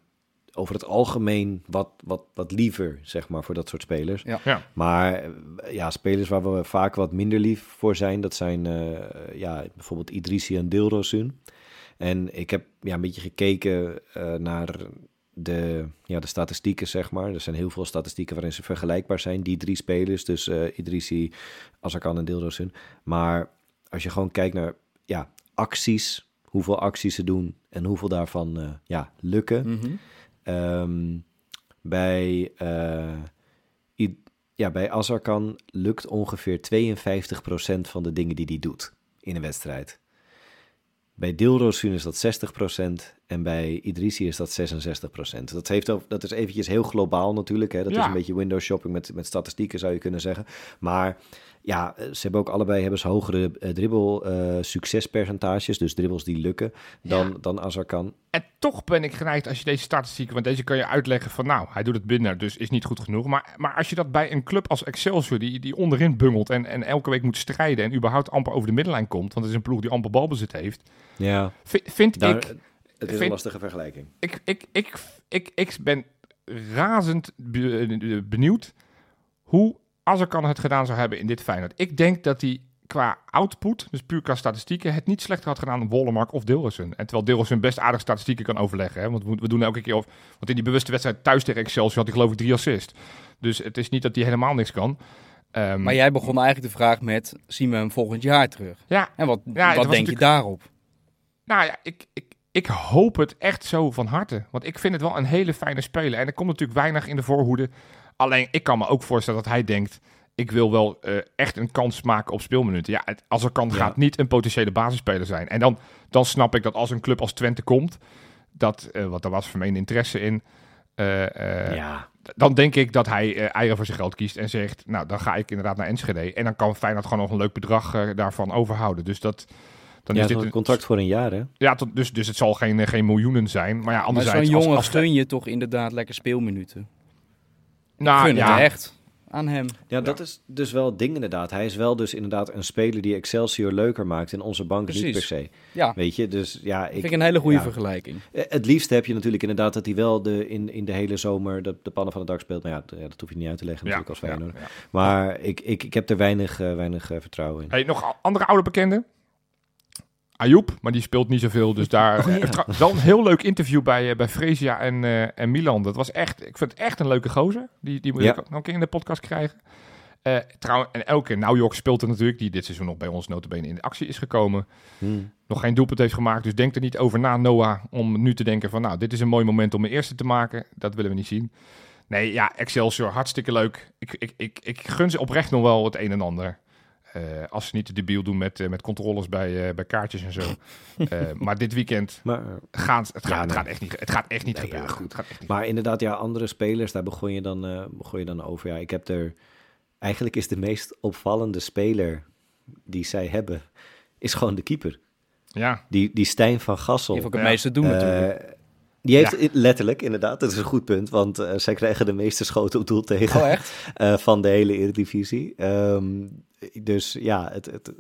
A: over het algemeen wat, wat, wat liever, zeg maar, voor dat soort spelers.
B: Ja.
C: Ja.
A: Maar eh, ja, spelers waar we vaak wat minder lief voor zijn, dat zijn eh, ja, bijvoorbeeld Idrissi en Dilrosun. En ik heb ja, een beetje gekeken eh, naar de, ja, de statistieken, zeg maar. Er zijn heel veel statistieken waarin ze vergelijkbaar zijn, die drie spelers. Dus eh Idrissi, Azarkan en Dilrosun. Maar als je gewoon kijkt naar ja, acties, hoeveel acties ze doen en hoeveel daarvan eh, ja, lukken.
B: Mhm.
A: Ehm, bij, I- ja, bij Azarkan lukt ongeveer 52% van de dingen die hij doet in een wedstrijd. Bij Dilrosun is dat 60% en bij Idrissi is dat 66%. Dat, heeft ook, dat is eventjes heel globaal natuurlijk. Hè? Dat
C: Ja.
A: is een beetje window shopping met, met statistieken zou je kunnen zeggen. Maar ja, ze hebben ook allebei hebben ze hogere eh, dribbel eh, succespercentages. Dus dribbles die lukken dan, dan Azarkan.
C: En toch ben ik geneigd als je deze statistieken, want deze kan je uitleggen van nou, hij doet het binnen, dus is niet goed genoeg. Maar, maar als je dat bij een club als Excelsior, die, die onderin bungelt en, en elke week moet strijden en überhaupt amper over de middenlijn komt, want het is een ploeg die amper balbezit heeft,
A: Ja,
C: vind, vind
A: daar,
C: ik,
A: het is een lastige vergelijking.
C: ik, ik, ik, ik, ik ben razend be- benieuwd hoe Azarkan het gedaan zou hebben in dit Feyenoord. Ik denk dat hij qua output, dus puur qua statistieken, het niet slechter had gedaan dan Wollemark of Dilrosun. En terwijl Dilrosun best aardig statistieken kan overleggen. Hè? Want we, doen elke keer, of, want in die bewuste wedstrijd thuis tegen Excelsior had hij geloof ik drie assists. Dus het is niet dat hij helemaal niks kan. Ehm,
B: Maar jij begon eigenlijk de vraag met, zien we hem volgend jaar terug?
C: ja,
B: En wat,
C: Ja,
B: wat denk je daarop?
C: Nou ja, ik, ik, ik hoop het echt zo van harte. Want ik vind het wel een hele fijne speler. En er komt natuurlijk weinig in de voorhoede. Alleen, ik kan me ook voorstellen dat hij denkt... ik wil wel eh, echt een kans maken op speelminuten. Ja, het, als er kan,
A: Ja.
C: gaat niet een potentiële basisspeler zijn. En dan, dan snap ik dat als een club als Twente komt... dat, eh want daar was vermeende interesse in... eh,
A: ja,
C: dan denk ik dat hij eieren voor zijn geld kiest en zegt... nou, dan ga ik inderdaad naar Enschede. En dan kan Feyenoord gewoon nog een leuk bedrag daarvan overhouden. Dus dat... Dan
A: ja
C: is dit een
A: contract voor een jaar, hè?
C: ja, tot, dus, dus het zal geen, eh, geen miljoenen zijn. Maar ja,
B: Maar
C: anderzijds...
B: zo'n
C: als-
B: jongen
C: als,
B: gun je toch inderdaad lekker speelminuten?
C: nou, ja,
B: echt aan hem.
A: Ja, dat is dus wel het ding inderdaad. Hij is wel dus inderdaad een speler die Excelsior leuker maakt en onze bank niet per se.
B: Ja,
A: Weet je, dus ja, ik...
B: vind ik een hele goede
A: ja.
B: vergelijking.
A: Eh, Het liefst heb je natuurlijk inderdaad dat hij wel de, in, in de hele zomer de, de pannen van het dak speelt. Maar ja, dat hoef je niet uit te leggen
C: ja,
A: natuurlijk als Feyenoord.
C: ja, ja.
A: Maar ik, ik, ik heb er weinig, eh, weinig vertrouwen in.
C: Hey, nog andere oude bekenden? Ayoub, maar die speelt niet zoveel. Dus daar
A: Oh, ja.
C: eh, tra- wel een heel leuk interview bij, eh, bij Fresia en, eh, en Milan. Dat was echt, ik vind het echt een leuke gozer. Die, die moet
A: Ja.
C: ik ook nog een keer in de podcast krijgen. Eh trouwens, en elke keer, nou York speelt er natuurlijk, die dit seizoen nog bij ons notabene in de actie is gekomen.
A: Hmm.
C: Nog geen doelpunt heeft gemaakt, dus denk er niet over na, Noah, om nu te denken van, nou, dit is een mooi moment om mijn eerste te maken. Dat willen we niet zien. Nee, ja, Excelsior, hartstikke leuk. Ik, ik, ik, ik gun ze oprecht nog wel het een en ander. Eh, als ze niet de debiel doen met, eh, met controles bij, eh, bij kaartjes en zo. Eh, maar dit weekend
A: Maar,
C: gaat het, gaat,
A: Ja,
C: het
A: nee.
C: gaat echt niet, het gaat echt niet
A: Nee, ja,
C: gebeuren.
A: goed.
C: Het gaat echt niet
A: maar inderdaad, ja, andere spelers, daar begon je, dan, eh, begon je dan over. Ja, ik heb er... Eigenlijk is de meest opvallende speler die zij hebben, is gewoon de keeper.
C: Ja,
A: Die, die Stijn van Gassel.
B: Die heeft ook het
C: Ja.
B: meeste te doen natuurlijk.
A: Eh, die heeft
C: Ja.
A: letterlijk, inderdaad, dat is een goed punt, want eh, zij krijgen de meeste schoten op doel tegen
B: Oh, echt?
A: eh, van de hele Eredivisie. Ehm, eh, dus ja, het, het,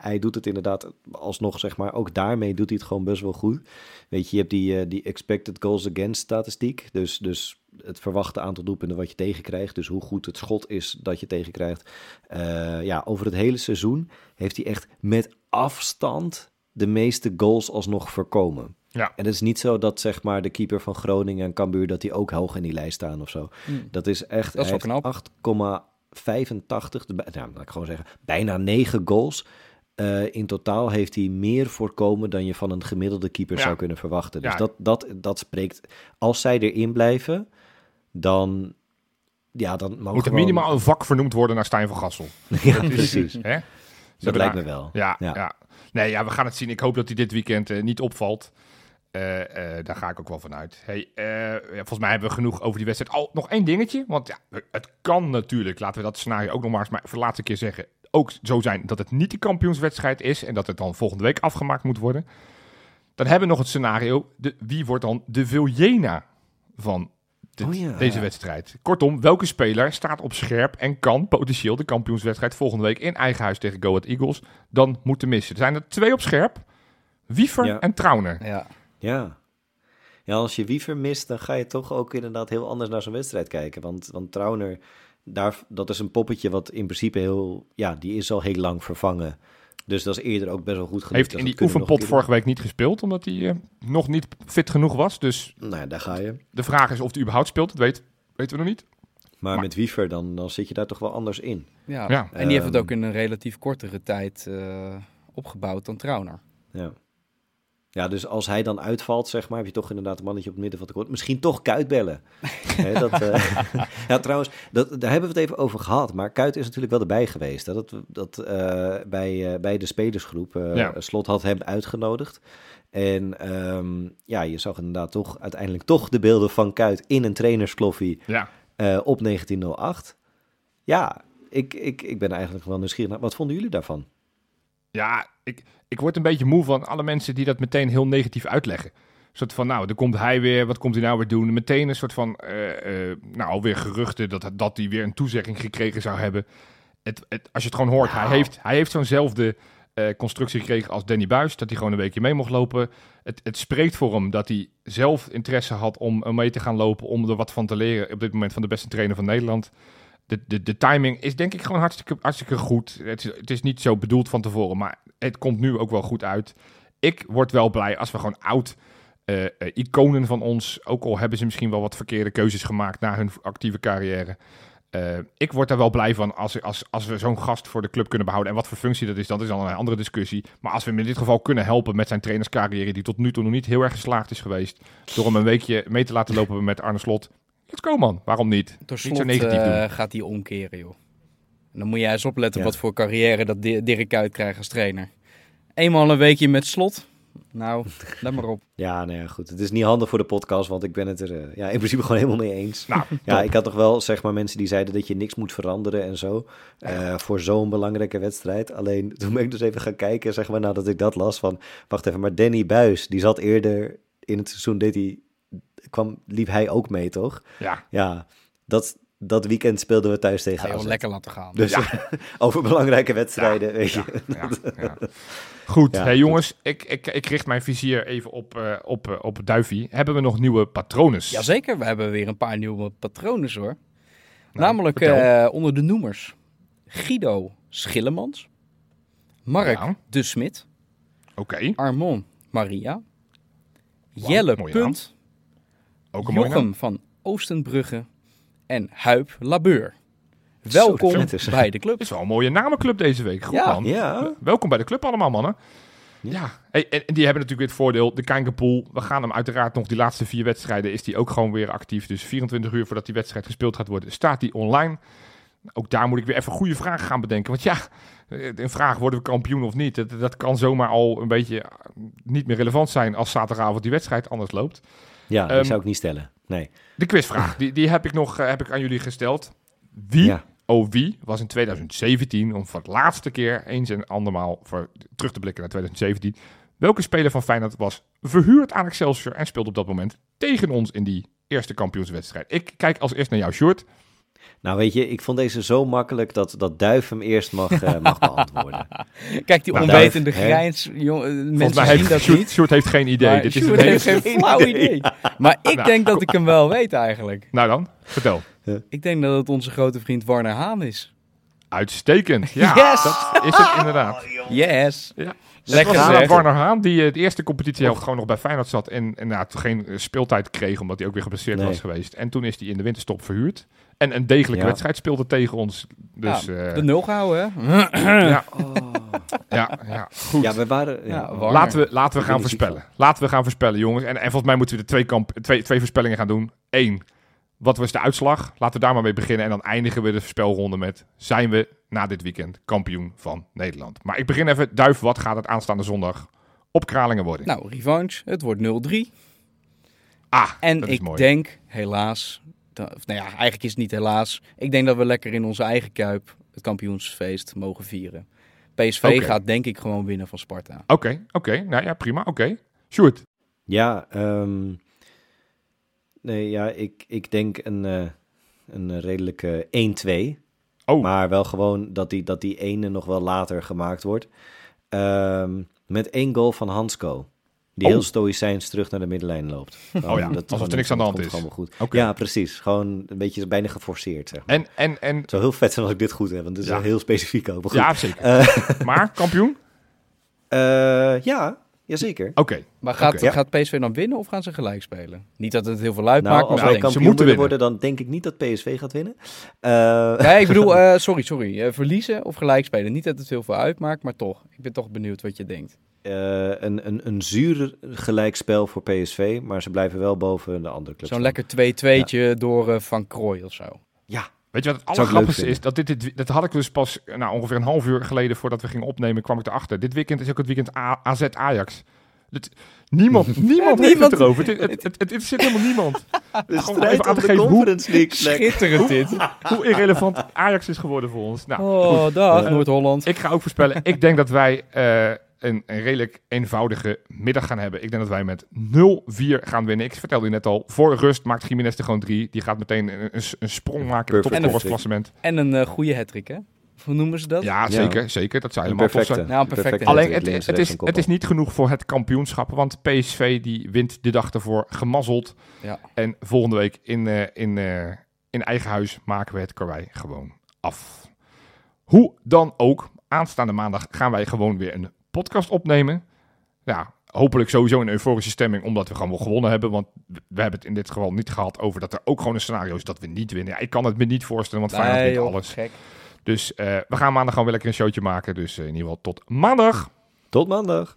A: hij doet het inderdaad alsnog, zeg maar, ook daarmee doet hij het gewoon best wel goed. Weet je, je hebt die, eh, die expected goals against statistiek. Dus, dus het verwachte aantal doelpunten wat je tegenkrijgt. Dus hoe goed het schot is dat je tegenkrijgt. Eh, ja, over het hele seizoen heeft hij echt met afstand de meeste goals alsnog voorkomen.
C: Ja.
A: En het is niet zo dat zeg maar de keeper van Groningen en Cambuur dat die ook hoog in die lijst staan of zo.
B: Hmm.
A: Dat is echt 8, 85, nou, ik gewoon zeggen, bijna 9 goals. Eh, in totaal heeft hij meer voorkomen dan je van een gemiddelde keeper zou kunnen verwachten. Dus dat, dat, dat spreekt. Als zij erin blijven, dan. Ja, dan
C: Moet er minimaal een vak vernoemd worden naar Stijn van Gassel.
A: ja,
C: dat
A: precies.
C: Hè?
A: Dat lijkt me wel.
C: Ja, ja. Nee, ja, we gaan het zien. Ik hoop dat hij dit weekend eh, niet opvalt. Eh, daar ga ik ook wel van uit. Hey, eh, ja, volgens mij hebben we genoeg over die wedstrijd. Al nog één dingetje. Want ja, het kan natuurlijk, laten we dat scenario ook nog maar eens maar voor de laatste keer zeggen. Ook zo zijn dat het niet de kampioenswedstrijd is. En dat het dan volgende week afgemaakt moet worden. Dan hebben we nog het scenario. De, wie wordt dan de Viljena van dit-
A: Oh ja.
C: deze wedstrijd? Kortom, welke speler staat op scherp en kan potentieel de kampioenswedstrijd volgende week in eigen huis tegen Go Ahead Eagles dan moeten missen? Er zijn er twee op scherp. Wiever en Trauner.
B: Ja.
A: Ja. Ja, als je Wiever mist, dan ga je toch ook inderdaad heel anders naar zo'n wedstrijd kijken. Want, want Trauner, daar, dat is een poppetje wat in principe heel... Ja, die is al heel lang vervangen. Dus dat is eerder ook best wel goed genoeg.
C: Heeft
A: Dus
C: in die oefenpot vorige week niet gespeeld, omdat hij eh, nog niet fit genoeg was. Dus.
A: Nou ja, daar ga je.
C: de vraag is of hij überhaupt speelt. Dat weet, weten we nog niet.
A: Maar,
C: Maar-
A: met Wiever, dan, dan zit je daar toch wel anders in.
B: Ja.
C: Ja.
B: En die heeft het
A: Ehm,
B: ook in een relatief kortere tijd eh, opgebouwd dan Trauner.
A: Ja. Ja, dus als hij dan uitvalt, zeg maar, heb je toch inderdaad een mannetje op het midden van de kort. Misschien toch Kuit bellen. Dat, eh, ja, trouwens, dat, daar hebben we het even over gehad. Maar Kuit is natuurlijk wel erbij geweest. Hè? Dat, dat eh, bij, eh, bij de spelersgroep
C: Ja.
A: Slot had hem uitgenodigd. En ehm, ja, je zag inderdaad toch uiteindelijk toch de beelden van Kuit in een trainerskloffie
C: Ja.
A: op 1908. Ja, ik, ik, ik ben eigenlijk wel nieuwsgierig. naar- Wat vonden jullie daarvan?
C: Ja, ik, ik word een beetje moe van alle mensen die dat meteen heel negatief uitleggen. Een soort van, nou, dan komt hij weer, wat komt hij nou weer doen? Meteen een soort van, eh, nou, alweer geruchten dat, dat hij weer een toezegging gekregen zou hebben. Het, het, als je het gewoon hoort, hij heeft, hij heeft zo'nzelfde eh, constructie gekregen als Danny Buis, dat hij gewoon een weekje mee mocht lopen. Het, het spreekt voor hem dat hij zelf interesse had om om mee te gaan lopen, om er wat van te leren op dit moment van de beste trainer van Nederland. De, de, de timing is denk ik gewoon hartstikke, hartstikke goed. Het is, het is niet zo bedoeld van tevoren, maar het komt nu ook wel goed uit. Ik word wel blij als we gewoon oud eh, eh, iconen van ons, ook al hebben ze misschien wel wat verkeerde keuzes gemaakt na hun actieve carrière. eh, ik word daar wel blij van als, als, als we zo'n gast voor de club kunnen behouden. En wat voor functie dat is, dat is dan een andere discussie. Maar als we hem in dit geval kunnen helpen met zijn trainerscarrière, die tot nu toe nog niet heel erg geslaagd is geweest, door hem een weekje mee te laten lopen met Arne Slot. Let's go man, waarom niet?
B: Door
C: Niet zo
B: slot
C: negatief
B: eh,
C: doen.
B: gaat hij omkeren, joh. En dan moet jij eens opletten
A: Ja.
B: wat voor carrière dat Di- Dirk Kuyt krijgt als trainer. Eenmaal een weekje met slot. Nou, let maar op.
A: Ja, nou ja, goed. Het is niet handig voor de podcast, want ik ben het er eh, ja, in principe gewoon helemaal mee eens.
C: Nou,
A: Ja, ik had toch wel zeg maar mensen die zeiden dat je niks moet veranderen en zo. eh, voor zo'n belangrijke wedstrijd. Alleen toen ben ik dus even gaan kijken, zeg maar, nadat ik dat las van... Wacht even, maar Danny Buis, die zat eerder in het seizoen, deed hij, kwam, liep hij ook mee, toch?
C: ja.
A: Ja, dat, dat weekend speelden we thuis tegen
B: Ga je lekker laten gaan.
A: Dus over belangrijke wedstrijden, weet je.
C: Ja, ja. Goed,
A: Ja,
C: hey,
A: goed.
C: jongens, ik, ik, ik richt mijn vizier even op, eh, op, eh, op Duivie. Hebben we nog nieuwe patronen?
B: Jazeker, we hebben weer een paar nieuwe patronen hoor.
C: Nou,
B: Namelijk eh, onder de noemers Guido Schillemans, Mark
C: Ja.
B: de Smit,
C: Oké,
B: Armon Maria, Jelle. Punt,
C: ook een.
B: Jochem van Oostenbrugge en Huip Labeur. Welkom bij de club.
C: Het is wel een mooie namenclub deze week. Goed
B: Ja,
C: man.
A: ja.
C: Welkom bij de club allemaal, mannen. Ja, Hey, en, en die hebben natuurlijk weer het voordeel, de Kijkerpool. We gaan hem uiteraard nog die laatste vier wedstrijden, is die ook gewoon weer actief. Dus 24 uur voordat die wedstrijd gespeeld gaat worden, staat die online. Ook daar moet ik weer even goede vragen gaan bedenken. Want ja, eh, een vraag, worden we kampioen of niet? Dat, dat kan zomaar al een beetje eh, niet meer relevant zijn als zaterdagavond die wedstrijd anders loopt.
A: Ja, die
C: Ehm,
A: zou ik niet stellen. Nee.
C: De quizvraag, die, die heb ik nog eh, heb ik aan jullie gesteld. Wie,
A: Ja.
C: oh wie, was in 2017, om voor het laatste keer eens en andermaal voor, terug te blikken naar 2017, welke speler van Feyenoord was verhuurd aan Excelsior en speelde op dat moment tegen ons in die eerste kampioenswedstrijd? Ik kijk als eerst naar jouw short.
A: Nou weet je, ik vond deze zo makkelijk dat, dat Duif hem eerst mag, eh, mag beantwoorden.
B: Kijk, die onwetende
A: Duif,
B: grijns, jong, eh, mensen
C: mij
B: zien
C: heeft
B: dat
C: Sjoerd,
B: niet.
C: Sjoerd heeft geen idee. Dit is
B: Sjoerd
C: een hele...
B: heeft geen flauw idee. Maar ik
C: Nou,
B: denk dat ik hem wel weet eigenlijk.
C: Nou dan, vertel.
B: Ik denk dat het onze grote vriend Warner Haan is.
C: Uitstekend. Ja,
B: Yes!
C: dat is het inderdaad.
B: Yes.
C: Ja.
B: Lekker gezegd.
C: Warner Haan, die eh, de eerste competitiehelft gewoon nog bij Feyenoord zat en, en nou, geen eh, speeltijd kreeg, omdat hij ook weer geblesseerd
A: Nee.
C: was geweest. En toen is hij in de winterstop verhuurd. En een degelijke
A: Ja.
C: wedstrijd speelde tegen ons. Dus
B: ja,
C: eh,
B: de nul gehouden, hè?
C: ja. ja, ja, goed.
A: Ja, we waren... Ja.
C: Laten we, laten we gaan voorspellen. Laten we gaan voorspellen, jongens. En, en volgens mij moeten we de twee, kamp, twee, twee voorspellingen gaan doen. Eén, wat was de uitslag? Laten we daar maar mee beginnen. En dan eindigen we de voorspelronde met... zijn we na dit weekend kampioen van Nederland? Maar ik begin even. Duif, wat gaat het aanstaande zondag op Kralingen worden?
B: Nou, revanche. Het wordt 0-3.
C: ah,
B: En
C: dat is
B: ik
C: mooi.
B: denk, helaas... nou ja, eigenlijk is het niet helaas. Ik denk dat we lekker in onze eigen kuip het kampioensfeest mogen vieren. PSV gaat denk ik gewoon winnen van Sparta.
C: Oké, oké. Nou ja, prima. Oké. Sjoerd.
A: Ja, ehm, nee, ja ik, ik denk een, eh, een redelijke 1-2.
C: Oh,
A: Maar wel gewoon dat die, dat die ene nog wel later gemaakt wordt. Ehm, met één goal van Hansco. Die
C: Oh.
A: heel stoïcijns terug naar de middenlijn loopt. Gewoon,
C: ja, alsof er niks aan de hand
A: komt
C: is.
A: allemaal goed. Ja, precies. Gewoon een beetje bijna geforceerd, zeg maar.
C: en, en, en...
A: Het zou heel vet zijn als ik dit goed heb, want het is
C: Ja.
A: wel heel specifiek ook. Goed.
C: Ja, zeker.
A: Eh,
C: Maar, kampioen?
A: eh, ja, jazeker.
C: Oké.
B: Maar gaat, gaat PSV dan winnen of gaan ze gelijk spelen? Niet dat het heel veel
A: Nou,
B: uitmaakt,
A: als
B: maar eens.
C: ze
A: kampioen
C: moeten
A: worden, dan denk ik niet dat PSV gaat winnen. Eh,
B: Nee, ik bedoel, eh, sorry, sorry. verliezen of gelijk spelen. Niet dat het heel veel uitmaakt, maar toch. Ik ben toch benieuwd wat je denkt.
A: Eh, een, een, een zuur gelijkspel voor PSV, maar ze blijven wel boven de andere clubs.
B: Zo'n lekker 2-2'tje door eh, Van Krooi of zo.
A: Ja,
C: Weet je wat het allergrappigste is? Dat, dit, dit, dat had ik dus pas nou, ongeveer een half uur geleden voordat we gingen opnemen, kwam ik erachter. Dit weekend is ook het weekend A- AZ Ajax. Dit, niemand, niemand heeft
B: niemand-
C: het erover. Het, het, het, het, interesseert helemaal niemand.
A: de
C: Gewoon even aan te geven hoe,
A: Conference League plek.
B: Schitterend dit.
C: hoe irrelevant Ajax is geworden voor ons. Nou,
B: Oh, dag
C: Eh,
B: Noord-Holland.
C: ik ga ook voorspellen. ik denk dat wij eh, een, een redelijk eenvoudige middag gaan hebben. Ik denk dat wij met 0-4 gaan winnen. Ik vertelde je net al, voor rust maakt Jiménez er gewoon drie. Die gaat meteen een, een, een sprong maken in het topscorersklassement.
B: En een eh, goede hattrick, hè? Hoe noemen ze dat?
C: Ja,
A: Ja.
C: zeker, zeker. Dat zou helemaal tof
A: perfecte.
C: zijn.
B: Nou, een perfecte
A: Perfecte
C: Alleen, het, het, is, het is niet genoeg voor het kampioenschap, want PSV die wint de dag ervoor gemazzeld.
B: Ja.
C: En volgende week in, eh, in, eh, in eigen huis maken we het karwei gewoon af. Hoe dan ook, aanstaande maandag gaan wij gewoon weer een podcast opnemen. Ja, hopelijk sowieso een euforische stemming, omdat we gewoon wel gewonnen hebben. Want we hebben het in dit geval niet gehad over dat er ook gewoon een scenario is dat we niet winnen. Ja, ik kan het me niet voorstellen, want Feyenoord
B: Nee, joh,
C: alles.
B: gek.
C: Dus eh, we gaan maandag gewoon weer lekker een showtje maken. Dus eh, in ieder geval tot maandag.
A: Tot maandag.